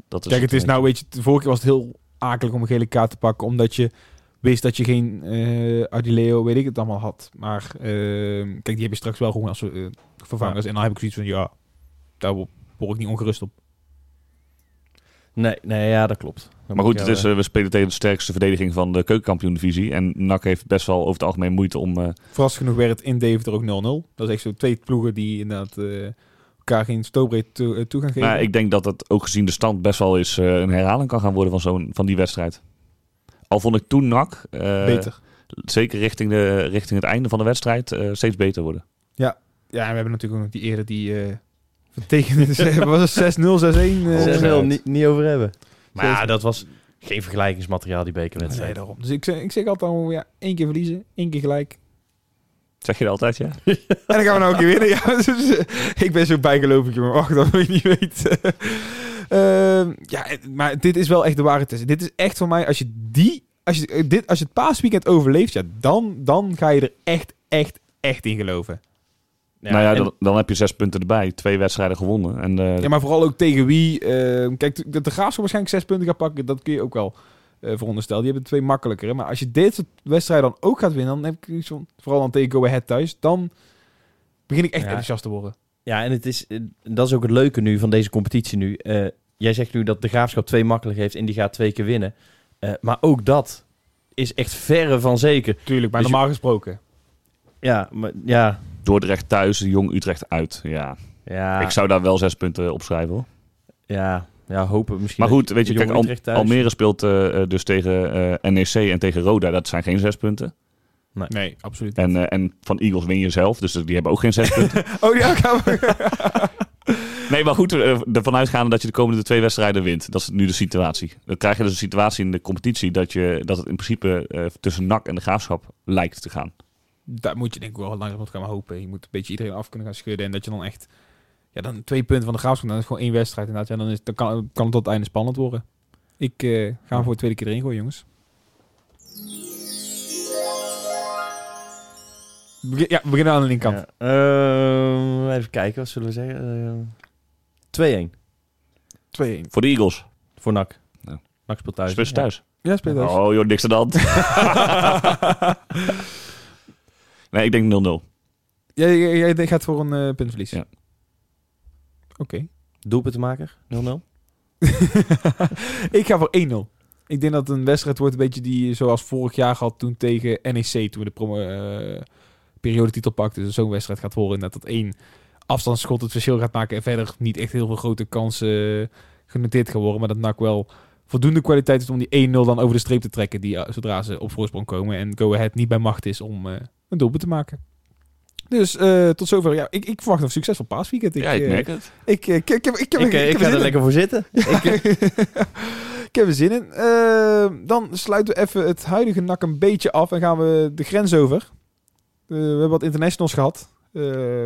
Dat Kijk, het is nou, weet je, de vorige keer was het heel akelig om een gele kaart te pakken, omdat je wist dat je geen eh Adileo, weet ik het allemaal had. Maar eh, kijk, die heb je straks wel gewoon als eh, vervangers. En dan heb ik zoiets van, ja, daar wo- word ik niet ongerust op. Nee, nee, ja, dat klopt. Maar goed, het is, eh, we spelen tegen de sterkste verdediging van de keukenkampioen-divisie. En NAC heeft best wel over het algemeen moeite om... eh, Verrassend genoeg werd het in Deventer ook 0-0. Dat is echt zo twee ploegen die inderdaad eh, elkaar geen stootbreed toe, eh, toe gaan geven. maar ik denk dat het ook gezien de stand best wel eens eh, een herhaling kan gaan worden van, zo'n, van die wedstrijd. Al vond ik toen NAC, eh, Beter. zeker richting, de, richting het einde van de wedstrijd, eh, steeds beter worden. Ja, en we hebben natuurlijk ook nog die eerder die... eh tegen was het 6-0, 6-1? eh, 6-0 niet, niet over hebben. Maar ja, dat was geen vergelijkingsmateriaal, die Nee, bekerwedstrijd. daarom. Dus ik, zeg- ik zeg altijd al, ja, één keer verliezen, één keer gelijk. Zeg je dat altijd, ja? En dan gaan we nou een keer winnen. Ja, dus, eh, ik ben zo bijgelovig, jongen. Wacht, dat wil je niet weten. Ehm, ja, maar dit is wel echt de ware test. Dit is echt voor mij, als je die... Als je, eh, dit, als je het paasweekend overleeft, ja, dan, dan ga je er echt, echt, echt in geloven. Ja, nou ja, en- dan, dan heb je zes punten erbij. Twee wedstrijden gewonnen. En, eh, Ja, maar vooral ook tegen wie. ehm, kijk, dat de Graafschap waarschijnlijk zes punten gaat pakken, dat kun je ook wel eh veronderstellen. Die hebben twee makkelijker. hè. Maar als je dit soort wedstrijden dan ook gaat winnen, dan heb ik van, vooral dan tegen Go Ahead thuis, dan begin ik echt Ja. enthousiast te worden. Ja, en het is, eh, dat is ook het leuke nu van deze competitie nu. Eh, jij zegt nu dat de Graafschap twee makkelijk heeft en die gaat twee keer winnen. Eh, maar ook dat is echt verre van zeker. Tuurlijk, maar Dus je- normaal gesproken. Ja, maar ja. Dordrecht thuis, Jong Utrecht uit. Ja, Ja, ik zou daar wel zes punten op schrijven hoor. ja, ja, hopen misschien. Maar goed, weet je, kijk, Al- Almere speelt eh, eh, dus tegen eh, NEC en tegen Roda. Dat zijn geen zes punten. Nee, absoluut En, en van Eagles win je zelf, dus die hebben ook geen zes punten. Oh ja, gaan we... Nee, maar goed, ervan uitgaande dat je de komende twee wedstrijden wint. Dat is nu de situatie. Dan krijg je dus een situatie in de competitie dat, je, dat het in principe eh, tussen NAC en de Graafschap lijkt te gaan. Daar moet je denk ik wel langzaam gaan hopen. Je moet een beetje iedereen af kunnen gaan schudden. En dat je dan echt... Ja, dan twee punten van de graafschap. Dan is het gewoon één wedstrijd inderdaad. Ja, dan, is, dan kan, kan het tot het einde spannend worden. Ik eh, ga hem voor de tweede keer erin gooien, jongens. Begin- ja, we beginnen aan de linkerkant. Ja. Ehm, even kijken, wat zullen we zeggen? Eh, 2-1 2-1. Voor de Eagles. voor NAC. Ja. NAC speelt thuis. Spits thuis. Ja, speel thuis. Oh joh, niks aan de hand. nee, ik denk 0-0. Jij, jij, jij gaat voor een eh puntverlies. Ja. Oké. Doelpuntenmaker, 0-0. ik ga voor 1-0. Ik denk dat het een wedstrijd wordt een beetje die zoals vorig jaar gehad toen tegen NEC toen we de promo, eh, periodetitel pakten. Dus zo'n wedstrijd gaat worden dat dat één afstandsschot het verschil gaat maken en verder niet echt heel veel grote kansen eh, genoteerd gaan worden. Maar dat NAC wel voldoende kwaliteit is om die 1-0 dan over de streep te trekken die, zodra ze op voorsprong komen. En Go Ahead niet bij macht is om eh, een doelpunt te maken. Dus eh, tot zover. Ja, ik, ik verwacht een succesvol paasweekend. Ik, ja, ik eh, merk het. ik, eh, ik, ik, heb, ik, heb, Ik, ik heb ga zin er lekker voor zitten. ik, ik heb er zin in. Eh, dan sluiten we even het huidige nak een beetje af en gaan we de grens over. We hebben wat internationals gehad. Eh,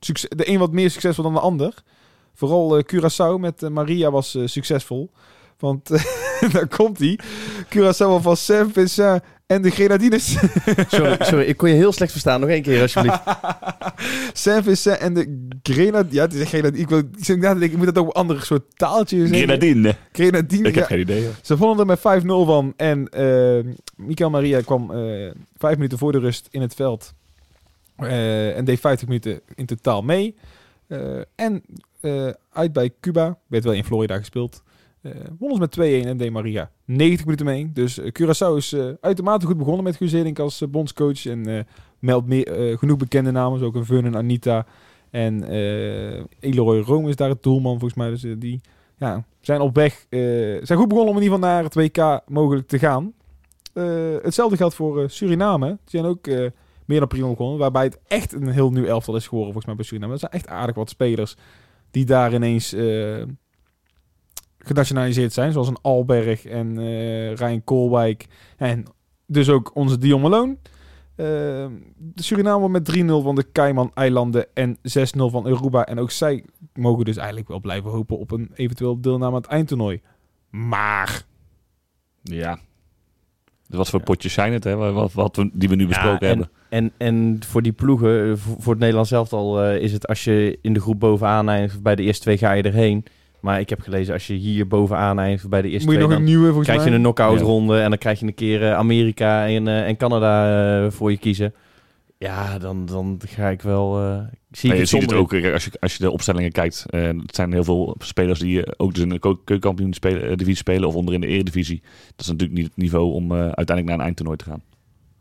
succes, de een wat meer succesvol dan de ander. Vooral Curaçao met Maria was succesvol. Want daar komt hij. Curaçao van Saint Vincent en de Grenadines. Sorry, sorry, ik kon je heel slecht verstaan. Nog één keer, alsjeblieft. Saint Vincent en de Grenadines. Ja, het is Grenadines. Ik, wil, ik, zit na te denken, ik moet dat ook op een ander soort taaltje zeggen. Grenadine. Grenadines. Ik heb geen idee. hoor. Ze vonden er met 5-0 van. En Mikael Maria kwam eh, vijf minuten voor de rust in het veld. Eh, en deed 50 minuten in totaal mee. Eh, en eh, uit bij Cuba. Werd wel in Florida gespeeld. Eh won ons met 2-1 en deed Maria 90 minuten mee. Dus eh, Curaçao is eh, uitermate goed begonnen met Guus als bondscoach. En meldt meer, genoeg bekende namen. Zoals ook een Vernon Anita. En Eloy Rome is daar het doelman volgens mij. Dus die ja, zijn op weg. zijn goed begonnen om in ieder geval naar het WK mogelijk te gaan. Hetzelfde geldt voor Suriname. Die zijn ook meer dan prima begonnen. Waarbij het echt een heel nieuw elftal is geworden volgens mij bij Suriname. Er zijn echt aardig wat spelers die daar ineens genationaliseerd zijn. Zoals een Alberg en eh Ryan Koolwijk. En dus ook onze Dion Malone. Eh, de Suriname met 3-0 van de Cayman-eilanden en 6-0 van Aruba. En ook zij mogen dus eigenlijk wel blijven hopen op een eventueel deelname aan het eindtoernooi. Maar Ja. Dus wat voor potjes zijn het, hè? Wat, wat we, die we nu besproken en, hebben. En, en voor die ploegen, eh, voor voor het Nederlands elftal, eh is het als je in de groep bovenaan eindigt, bij de eerste twee ga je erheen. Maar ik heb gelezen, als je hier bovenaan eindigt bij de eerste moet je twee, nog dan een nieuwe volgens krijg je een knock-out Ja. ronde en dan krijg je een keer eh, Amerika en, eh, en Canada eh, voor je kiezen. Ja, dan, dan ga ik wel... eh zie je ziet het in. ook, als je, als je de opstellingen kijkt. eh, het zijn heel veel spelers die ook dus in de keukenkampioen spelen, divisie spelen of onder in de eredivisie. Dat is natuurlijk niet het niveau om eh, uiteindelijk naar een eindtoernooi te gaan.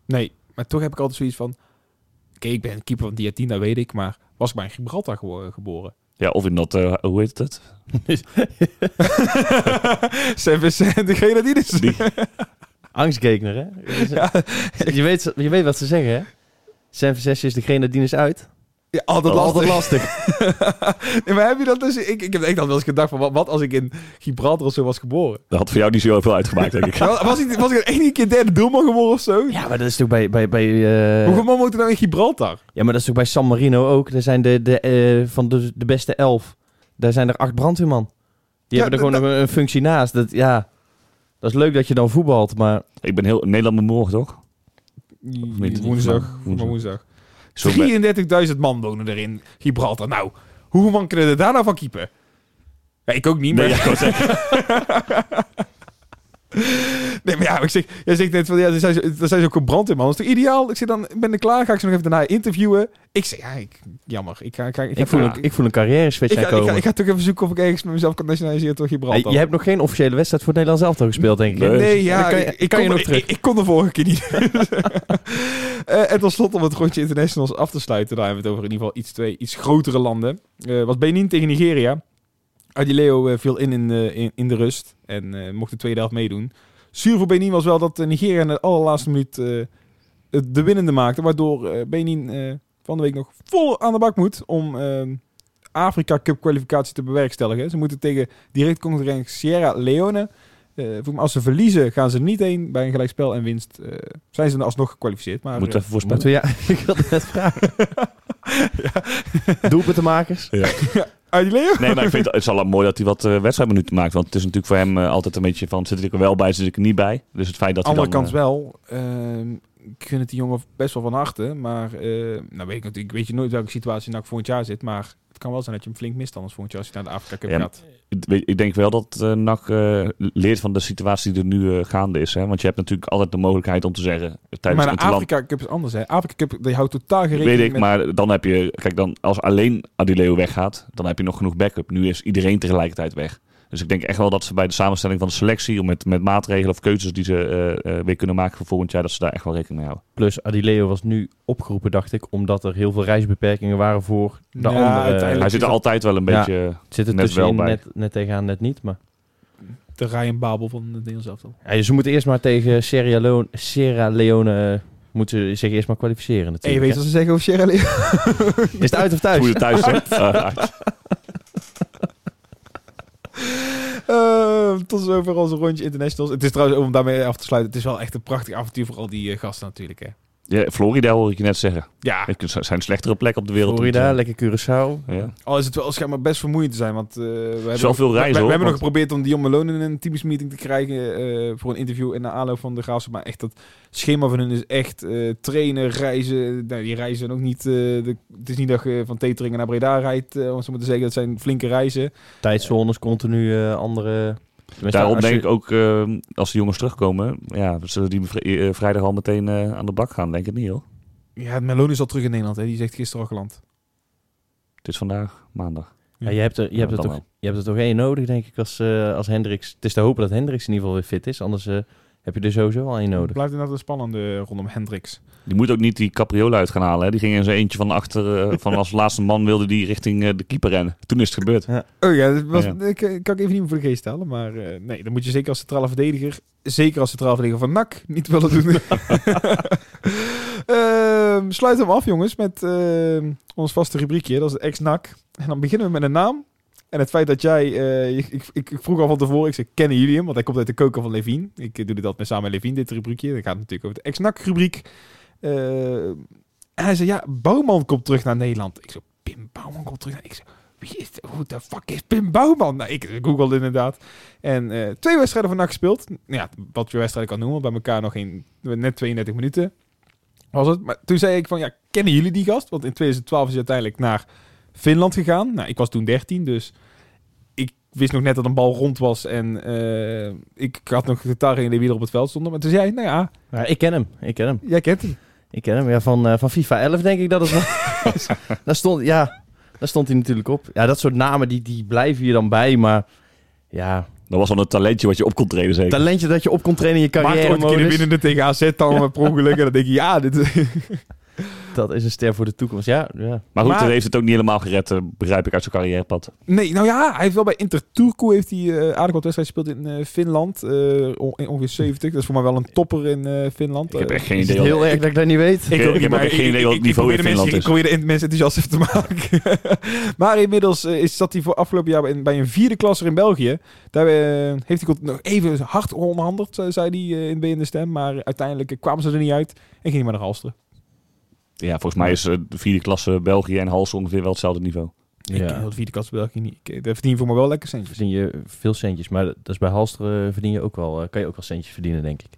Nee, maar toch heb ik altijd zoiets van... Oké, ik ben keeper van Diatin, dat weet ik. Maar was ik bij Gibraltar gewo- geboren? Ja, of in dat, eh, hoe heet het? Zijn we de Grenadines? Die- Angstgekner, hè? je, weet, je weet wat ze zeggen, hè? San Francisco is de Grenadines uit. Ja, altijd lastig. Altijd lastig. nee, maar heb je dat dus... Ik, ik heb echt al wel eens gedacht van... Wat, wat als ik in Gibraltar of zo was geboren? Dat had voor jou niet zo veel uitgemaakt, denk ik. Was, was ik, was ik één keer derde doelman geworden of zo? ja, maar dat is toch bij... bij, bij eh, Hoeveel man moeten nou in Gibraltar? Ja, maar dat is ook bij San Marino ook. Er zijn de, de, eh, van de, de beste elf. Daar zijn er acht brandweerman. Die Ja, hebben er gewoon nog een, een functie naast. Dat, ja, dat is leuk dat je dan voetbalt, maar... Ik ben heel Nederland morgen, toch? niet? Woensdag. Woensdag. woensdag. Zo ben- 33.000 man wonen er in Gibraltar. Nou, hoeveel man kunnen er daar nou van keeper? Ja, ik ook niet, maar... Nee, ja. Nee, maar ja, ik zeg, jij zegt net van, ja, er zijn, zo- er zijn zo'n brandweerman. Dat is toch ideaal? Ik zeg dan, ik ben er klaar, ga ik ze nog even daarna interviewen. Ik zeg, ja, ik, jammer. Ik ga, ik ga, ik ga, Ik voel, een, ik voel een carrière switch ik ga, ik, ga, ik ga toch even zoeken of ik ergens met mezelf kan nationaliseren door Gibraltar. je hebt nog geen officiële wedstrijd voor het Nederlands elftal gespeeld, denk ik. Nee. Nee, ja, Dan kan je, ik, ik kan je kon, nog terug. Ik, ik kon de vorige keer niet. Eh, en tot slot om het rondje internationals af te sluiten. Daar hebben we het over in ieder geval iets, twee, iets grotere landen. Eh was Benin tegen Nigeria. Adileo eh, viel in in, in in de rust. En eh, mocht de tweede helft meedoen. Zuur voor Benin was wel dat eh, Nigeria in de allerlaatste minuut eh, de winnende maakte. Waardoor Benin eh, van de week nog vol aan de bak moet om eh, Afrika Cup kwalificatie te bewerkstelligen. Ze moeten tegen direct concurrent Sierra Leone. Eh, mij als ze verliezen gaan ze niet heen. Bij een gelijkspel en winst eh, zijn ze dan alsnog gekwalificeerd. Maar, Moet eh, even voorspellen. Moeten we, ja, ik wilde net vragen. Doelpuntenmakers? Uit die? Nee, maar ik vind het, het is al mooi dat hij wat eh, wedstrijdminuten maakt. Want het is natuurlijk voor hem eh, altijd een beetje van... zit ik er wel bij, zit ik er niet bij. Dus het feit dat Andere hij dan... kant eh, wel. Ik vind het die jongen best wel van harte. Maar eh, nou weet ik natuurlijk, weet je nooit welke situatie NAC volgend jaar zit. Maar het kan wel zijn dat je hem flink mist anders volgend jaar als je naar de Afrika Cup Ja, gaat. Ik denk wel dat eh NAC eh, leert van de situatie die er nu gaande is. Hè? Want je hebt natuurlijk altijd de mogelijkheid om te zeggen... tijdens maar de Afrika Cup is anders. Hè. Afrika Cup, die houdt totaal geen rekening Weet ik, met... maar dan heb je... Kijk, dan als alleen Adileo weggaat, dan heb je nog genoeg backup. Nu is iedereen tegelijkertijd weg. Dus ik denk echt wel dat ze bij de samenstelling van de selectie... of met, met maatregelen of keuzes die ze eh, eh, weer kunnen maken voor volgend jaar... dat ze daar echt wel rekening mee houden. Plus Adileo was nu opgeroepen, dacht ik, omdat er heel veel reisbeperkingen waren voor de Ja, andere. uiteindelijk Hij zit er altijd wel een Ja. beetje... zit er net tussenin, wel bij. net, net tegenaan, net niet. Maar De Ryan Babel van het Nederlands elftal. ja, dus ze moeten eerst maar tegen Sierra Leone, Sierra Leone eh, moeten ze zich eerst maar kwalificeren En je natuurlijk. weet wat ze zeggen over Sierra Leone. hè. Is het uit of thuis? Hoe je thuis zit. Eh, tot zover onze rondje internationals. Het is trouwens, om daarmee af te sluiten, het is wel echt een prachtig avontuur voor al die eh, gasten natuurlijk. Hè. Ja, Florida hoor ik je net zeggen. Ja, Het zijn slechtere plekken op de wereld. Florida, lekker Curaçao. Ja. al is het wel schijnbaar best vermoeiend te zijn, want eh, we hebben, wel veel we- reizen, we, hoor, hebben nog geprobeerd om Dion Malone in een Teams meeting te krijgen eh, voor een interview in de aanloop van de Graafschap, maar echt dat schema van hun is echt eh, trainen, reizen. Nou, die reizen ook niet. eh, de, het is niet dat je van Teteringen naar Breda rijdt, om zo maar te zeggen. Dat zijn flinke reizen. Tijdzones, continu eh, andere... tenminste, Daarom je- denk ik ook, eh, als de jongens terugkomen, ja, zullen die vri- eh, vrijdag al meteen eh, aan de bak gaan? Denk ik niet hoor. Ja, Malone is al terug in Nederland. Hè. Die zegt gisteren al geland. Het is vandaag maandag. Ja, je hebt er, je hebt er toch, je hebt er toch één nodig, denk ik, als, eh als Hendricks. Het is te hopen dat Hendricks in ieder geval weer fit is. Anders eh, heb je er sowieso al één Het nodig. blijft inderdaad een spannende rondom Hendricks. Die moet ook niet die capriola uit gaan halen. Hè. Die ging in zijn eentje van achter, eh, van als laatste man wilde die richting eh, de keeper rennen. Toen is het gebeurd. Oh ja, dat was, Ja. Ik, kan ik even niet meer voor de geest halen. Maar eh, nee, dan moet je zeker als centrale verdediger, zeker als centrale verdediger van NAC, niet willen doen. Ehm sluit hem af, jongens, met ehm, ons vaste rubriekje. Dat is het ex-NAC. En dan beginnen we met een naam. En het feit dat jij, eh, ik, ik, ik, vroeg al van tevoren, ik zei, kennen jullie hem? Want hij komt uit de koker van Levine. Ik eh, doe dit altijd met samen met Levine, dit rubriekje. Dat gaat natuurlijk over de ex-NAC rubriek. Eh, en hij zei, ja, Bouwman komt terug naar Nederland. Ik zo, Pim Bouwman komt terug naar... Ik zo, wie is, hoe de fuck is Pim Bouwman? Nou, ik googelde inderdaad. En twee wedstrijden van gespeeld. Nou Ja, wat je wedstrijden kan noemen. Bij elkaar nog geen, net 32 minuten was het. Maar toen zei ik van, ja, kennen jullie die gast? Want in 2012 is hij uiteindelijk naar Finland gegaan. Nou, ik was toen 13, dus ik wist nog net dat een bal rond was. En eh, ik had nog totaal geen idee wie er op het veld stond. Maar toen zei hij, nou ja, Ja, ik ken hem, ik ken hem. jij kent hem. Ik ken hem, ja, van, eh, van FIFA 11 denk ik dat het was. daar stond, ja, daar stond hij natuurlijk op. Ja, dat soort namen, die, die blijven hier dan bij, maar ja... Dat was wel een talentje wat je op kon treden zeker. Talentje dat je op kon trainen in je carrière ooit een keer de winnende tegen AZ dan met per ongeluk. En dan denk je, ja, dit... Dat is een ster voor de toekomst, ja. ja. Maar goed, Maar- hij heeft het ook niet helemaal gered, eh, begrijp ik uit zijn carrièrepad. Nee, nou ja, hij heeft wel bij Inter Turku heeft hij eh, aardig wat wedstrijden gespeeld in eh, Finland. eh, in ongeveer 70. Dat is voor mij wel een topper in eh, Finland. Ik heb echt geen Is idee. heel erg dat ik dat niet weet? Ik- ik heb maar ook geen idee wat het niveau in de Finland mensen, is. Ik probeer de mensen enthousiast even te maken. maar inmiddels is, zat hij voor afgelopen jaar bij, bij een vierde klasser in België. Daar heeft hij nog even hard onderhandeld, eh, zei hij in BN de Stem. Maar uiteindelijk kwamen ze er niet uit en ging hij maar naar Halsteren. Ja, volgens mij is eh, de vierde klasse België en Hals ongeveer wel hetzelfde niveau. Ik ken heel de vierde klasse België niet. Ik, eh, daar verdien je voor me wel lekker centjes. Verdien je veel centjes, maar dat is bij Halster eh, verdien je ook wel, eh, kan je ook wel centjes verdienen, denk ik.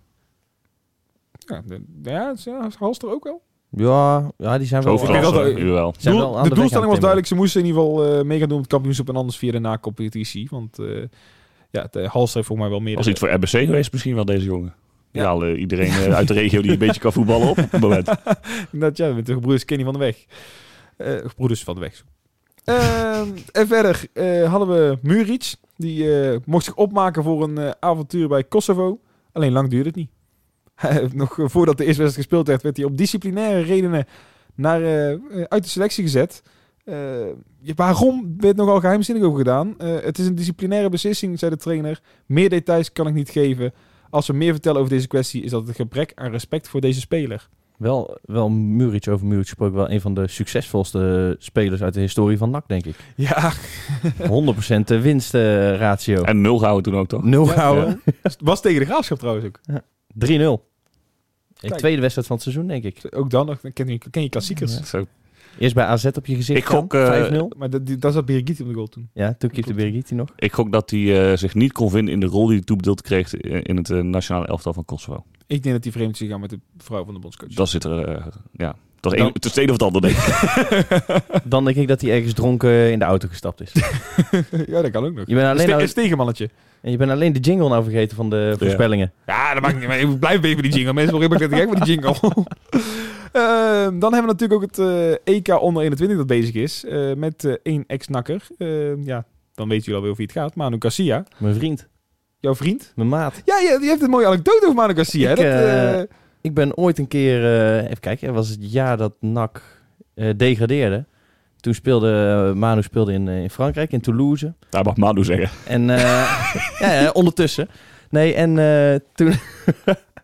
Ja, de, ja, is, ja, is Halster ook wel. Ja, ja die zijn wel... Weet dat- nu wel. zijn Doel- wel aan de doelstelling was duidelijk. Ze moesten in ieder geval eh mee gaan doen op het kampioenschap en anders via de na-competitie. Want eh ja, de Halster heeft voor mij wel meer... Was iets voor RBC geweest misschien wel, deze jongen. Ja. Iedereen eh, uit de regio die een beetje kan voetballen op op het moment. Dat ja, met de gebroeders Kenny van de Weg. Eh gebroeders van de Weg. Ehm, en verder eh, hadden we Muric. Die mocht zich opmaken voor een avontuur bij Kosovo. Alleen lang duurde het niet. Nog voordat de eerste wedstrijd gespeeld werd, werd hij op disciplinaire redenen naar, uit de selectie gezet. Waarom werd nogal geheimzinnig over gedaan. Het is een disciplinaire beslissing, zei de trainer. Meer details kan ik niet geven. Als we meer vertellen over deze kwestie, is dat het gebrek aan respect voor deze speler. Wel, wel Muric over Muric gesproken, wel een van de succesvolste spelers uit de historie van NAC, denk ik. Ja, 100% winstratio. En nul gehouden toen ook, toch? Nul Ja, gehouden. was tegen de graafschap trouwens ook. 3-0. De Kijk. tweede wedstrijd van het seizoen, denk ik. Ook dan nog, dan ken je, ken je klassiekers. Ja. Zo. Eerst bij AZ op je gezicht Ik gok, gaan, eh, 5-0. Maar dat, die- dat zat Birgit op de goal toen. Ja, toen keepte Birgitti nog. Ik gok dat hij eh, zich niet kon vinden in de rol die hij toebedeeld kreeg eh, in het nationale elftal van Kosovo. Ik denk dat hij vreemd is gegaan met de vrouw van de bondscoach. Dat zit er, ja. Dat is Dan- één- het is het een of het ander, denk ik. Dan denk ik dat hij ergens dronken in de auto gestapt is. ja, dat kan ook nog. Je bent alleen, Een stegenmannetje. en je bent alleen de jingle nou vergeten van de voorspellingen. Ja, dat maakt niet. Maar ik blijf even die jingle. Mensen worden helemaal gek met die jingle. Ehm, dan hebben we natuurlijk ook het eh, EK onder 21 dat bezig is. eh, met eh, één ex-nakker. Ehm, ja, dan weten jullie alweer over wie het gaat. Manu Garcia. Mijn vriend, Jouw vriend. mijn maat. Ja, je, je hebt een mooie anekdote over Manu Garcia. Ik, hè? dat, Ik ben ooit een keer, eh, even kijken, het was het jaar dat NAC eh, degradeerde. Toen speelde Manu speelde in, in Frankrijk, in Toulouse. Daar mag Manu zeggen. En eh, ja, ja, ondertussen. Nee, en eh, toen,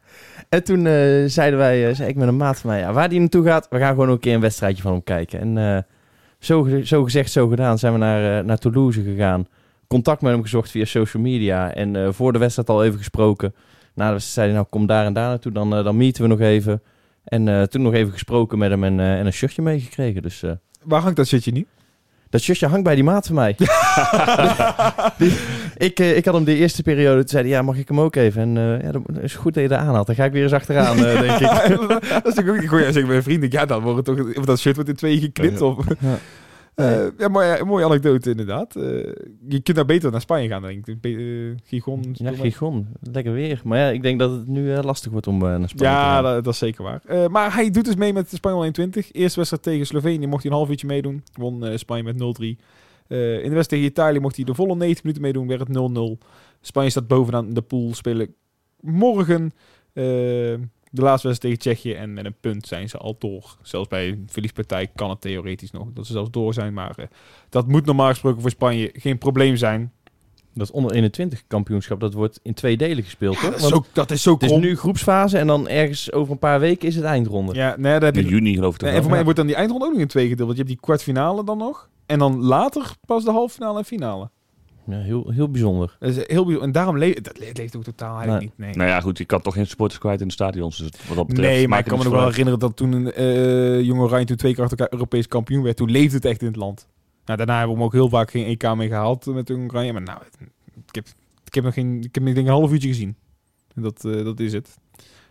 en toen eh, zeiden wij, eh, zei ik met een maat van mij, ja, waar die naartoe gaat, we gaan gewoon een keer een wedstrijdje van hem kijken. En eh, zo, zo gezegd, zo gedaan, zijn we naar, naar Toulouse gegaan. Contact met hem gezocht via social media. En voor de wedstrijd al even gesproken. Na de wedstrijd zei hij, nou kom daar en daar naartoe, dan, dan meeten we nog even. En toen nog even gesproken met hem en, en een shirtje meegekregen. Dus waar hangt dat shirtje niet? Dat shirtje hangt bij die maat van mij. Die- ik, eh, ik had hem de eerste periode, toen zei hij, ja, mag ik hem ook even? En eh, ja, dat is goed dat je er aan had. Dan ga ik weer eens achteraan, eh, denk ik. dat is natuurlijk ook niet goed. Ja, zeg mijn vrienden. Ja, dan wordt het toch... Of dat shirt wordt in tweeën geknipt. Ja. Ja. Eh, ja, mooie, anekdote inderdaad. Eh, je kunt daar beter naar Spanje gaan, denk ik. Eh, Gijon. Ja, Gigon, lekker weer. Maar ja, ik denk dat het nu lastig wordt om naar Spanje te Ja, gaan. dat, dat is zeker waar. Maar hij doet dus mee met de Spanje 21. Eerste wedstrijd tegen Slovenië mocht hij een half uurtje meedoen. Won Spanje met 0-3. Eh, in de wedstrijd tegen Italië mocht hij de volle 90 minuten meedoen. Werd het 0-0. Spanje staat bovenaan de pool. Spelen morgen de laatste wedstrijd tegen Tsjechië. En met een punt zijn ze al door. Zelfs bij een verliespartij kan het theoretisch nog. Dat ze zelfs door zijn. Maar eh, dat moet normaal gesproken voor Spanje geen probleem zijn. Dat onder 21 kampioenschap, dat wordt in twee delen gespeeld, toch? dat, is zo, dat is zo het is nu groepsfase en dan ergens over een paar weken is het eindronde. Ja, nee, daar heb je In juni geloof ik Nee, en voor mij Ja. wordt dan die eindronde ook nog in twee gedeeld. Want je hebt die kwartfinale dan nog. En dan later pas de halve finale en finale. Ja, heel, heel bijzonder. Dat is heel bijzonder. En daarom leeft dat leeft ook totaal eigenlijk niet. Nee, Nou ja, goed, je kan toch geen supporters kwijt in de stadions. Dus wat dat betreft nee maar ik kan me nog wel herinneren dat toen een eh jonge Oranje toen twee keer achter elkaar Europees kampioen werd. Toen leefde het echt in het land. Nou, daarna hebben we hem ook heel vaak geen EK mee gehaald met Jong Oranje. Maar nou, ik heb, ik heb nog geen, ik heb ik denk een half uurtje gezien. En dat, eh, dat is het.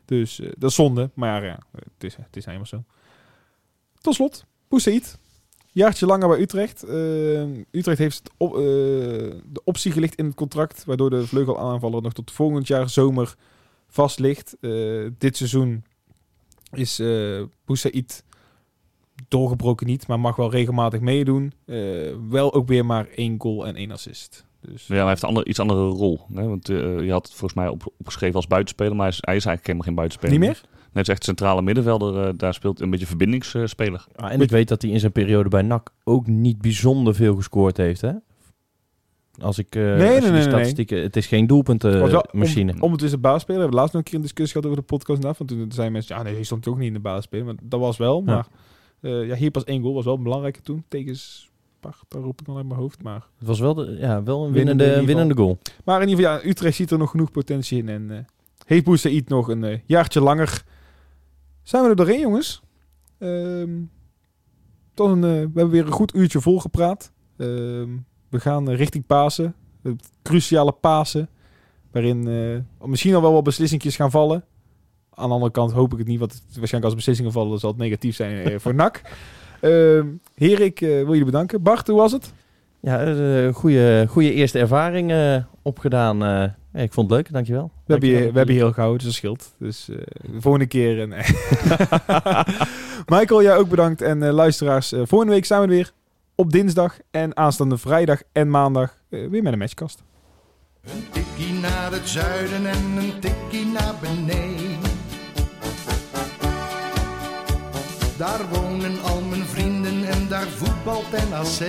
Dus eh, dat is zonde. Maar ja, het is, het is helemaal zo. Tot slot, Boussaïd. Jaartje langer bij Utrecht. Eh, Utrecht heeft op, eh, de optie gelicht in het contract, waardoor de vleugelaanvaller nog tot volgend jaar zomer vast ligt. Eh, dit seizoen is eh Boussaïd doorgebroken niet, maar mag wel regelmatig meedoen. Wel ook weer maar één goal en één assist. Dus Ja, hij heeft een ander, iets andere rol. Hè? Want je had het volgens mij op, opgeschreven als buitenspeler, maar hij is, hij is eigenlijk helemaal geen buitenspeler. niet meer? Het is echt centrale middenvelder. eh, daar speelt een beetje verbindingsspeler. Ah, en ik weet dat hij in zijn periode bij NAC ook niet bijzonder veel gescoord heeft, hè? Als ik eh Nee, als nee. statistieken... Het is geen doelpuntenmachine. Was wel machine. Om, ondertussen baasspeler. We hebben laatst nog een keer een discussie gehad over de podcast. af. Want toen zeiden mensen, ja nee, hij stond ook niet in de baasspeler. Maar dat was wel. Ja. Maar eh, ja, hier pas één goal was wel belangrijk toen. Tegen Sparta roep ik dan uit mijn hoofd. Maar, Het was wel, de, ja, wel een Winnende winnende, goal. maar in ieder geval, ja, Utrecht ziet er nog genoeg potentie in. En eh heeft Boussaïd nog een jaartje langer. Zijn we er doorheen, jongens? Ehm, tot een, eh, we hebben weer een goed uurtje volgepraat. Ehm we gaan eh, richting Pasen. Het cruciale Pasen. Waarin eh, misschien al wel wat beslissingjes gaan vallen. Aan de andere kant hoop ik het niet. Want waarschijnlijk als beslissingen vallen zal het negatief zijn voor NAC. Ehm Heer, ik wil jullie bedanken. Bart, hoe was het? Ja, een goede, goede eerste ervaring opgedaan. Ja, ik vond het leuk, dankjewel. We hebben, je, we hebben je heel gehouden, dus dat scheelt. Dus eh, de volgende keer. En, Michael, jij ook bedankt. En eh, luisteraars, eh, volgende week zijn we er weer. Op dinsdag en aanstaande vrijdag en maandag eh, weer met een matchkast. Een tikkie naar het zuiden en een tikkie naar beneden. Daar wonen al mijn vrienden en daar voetbalt NAC.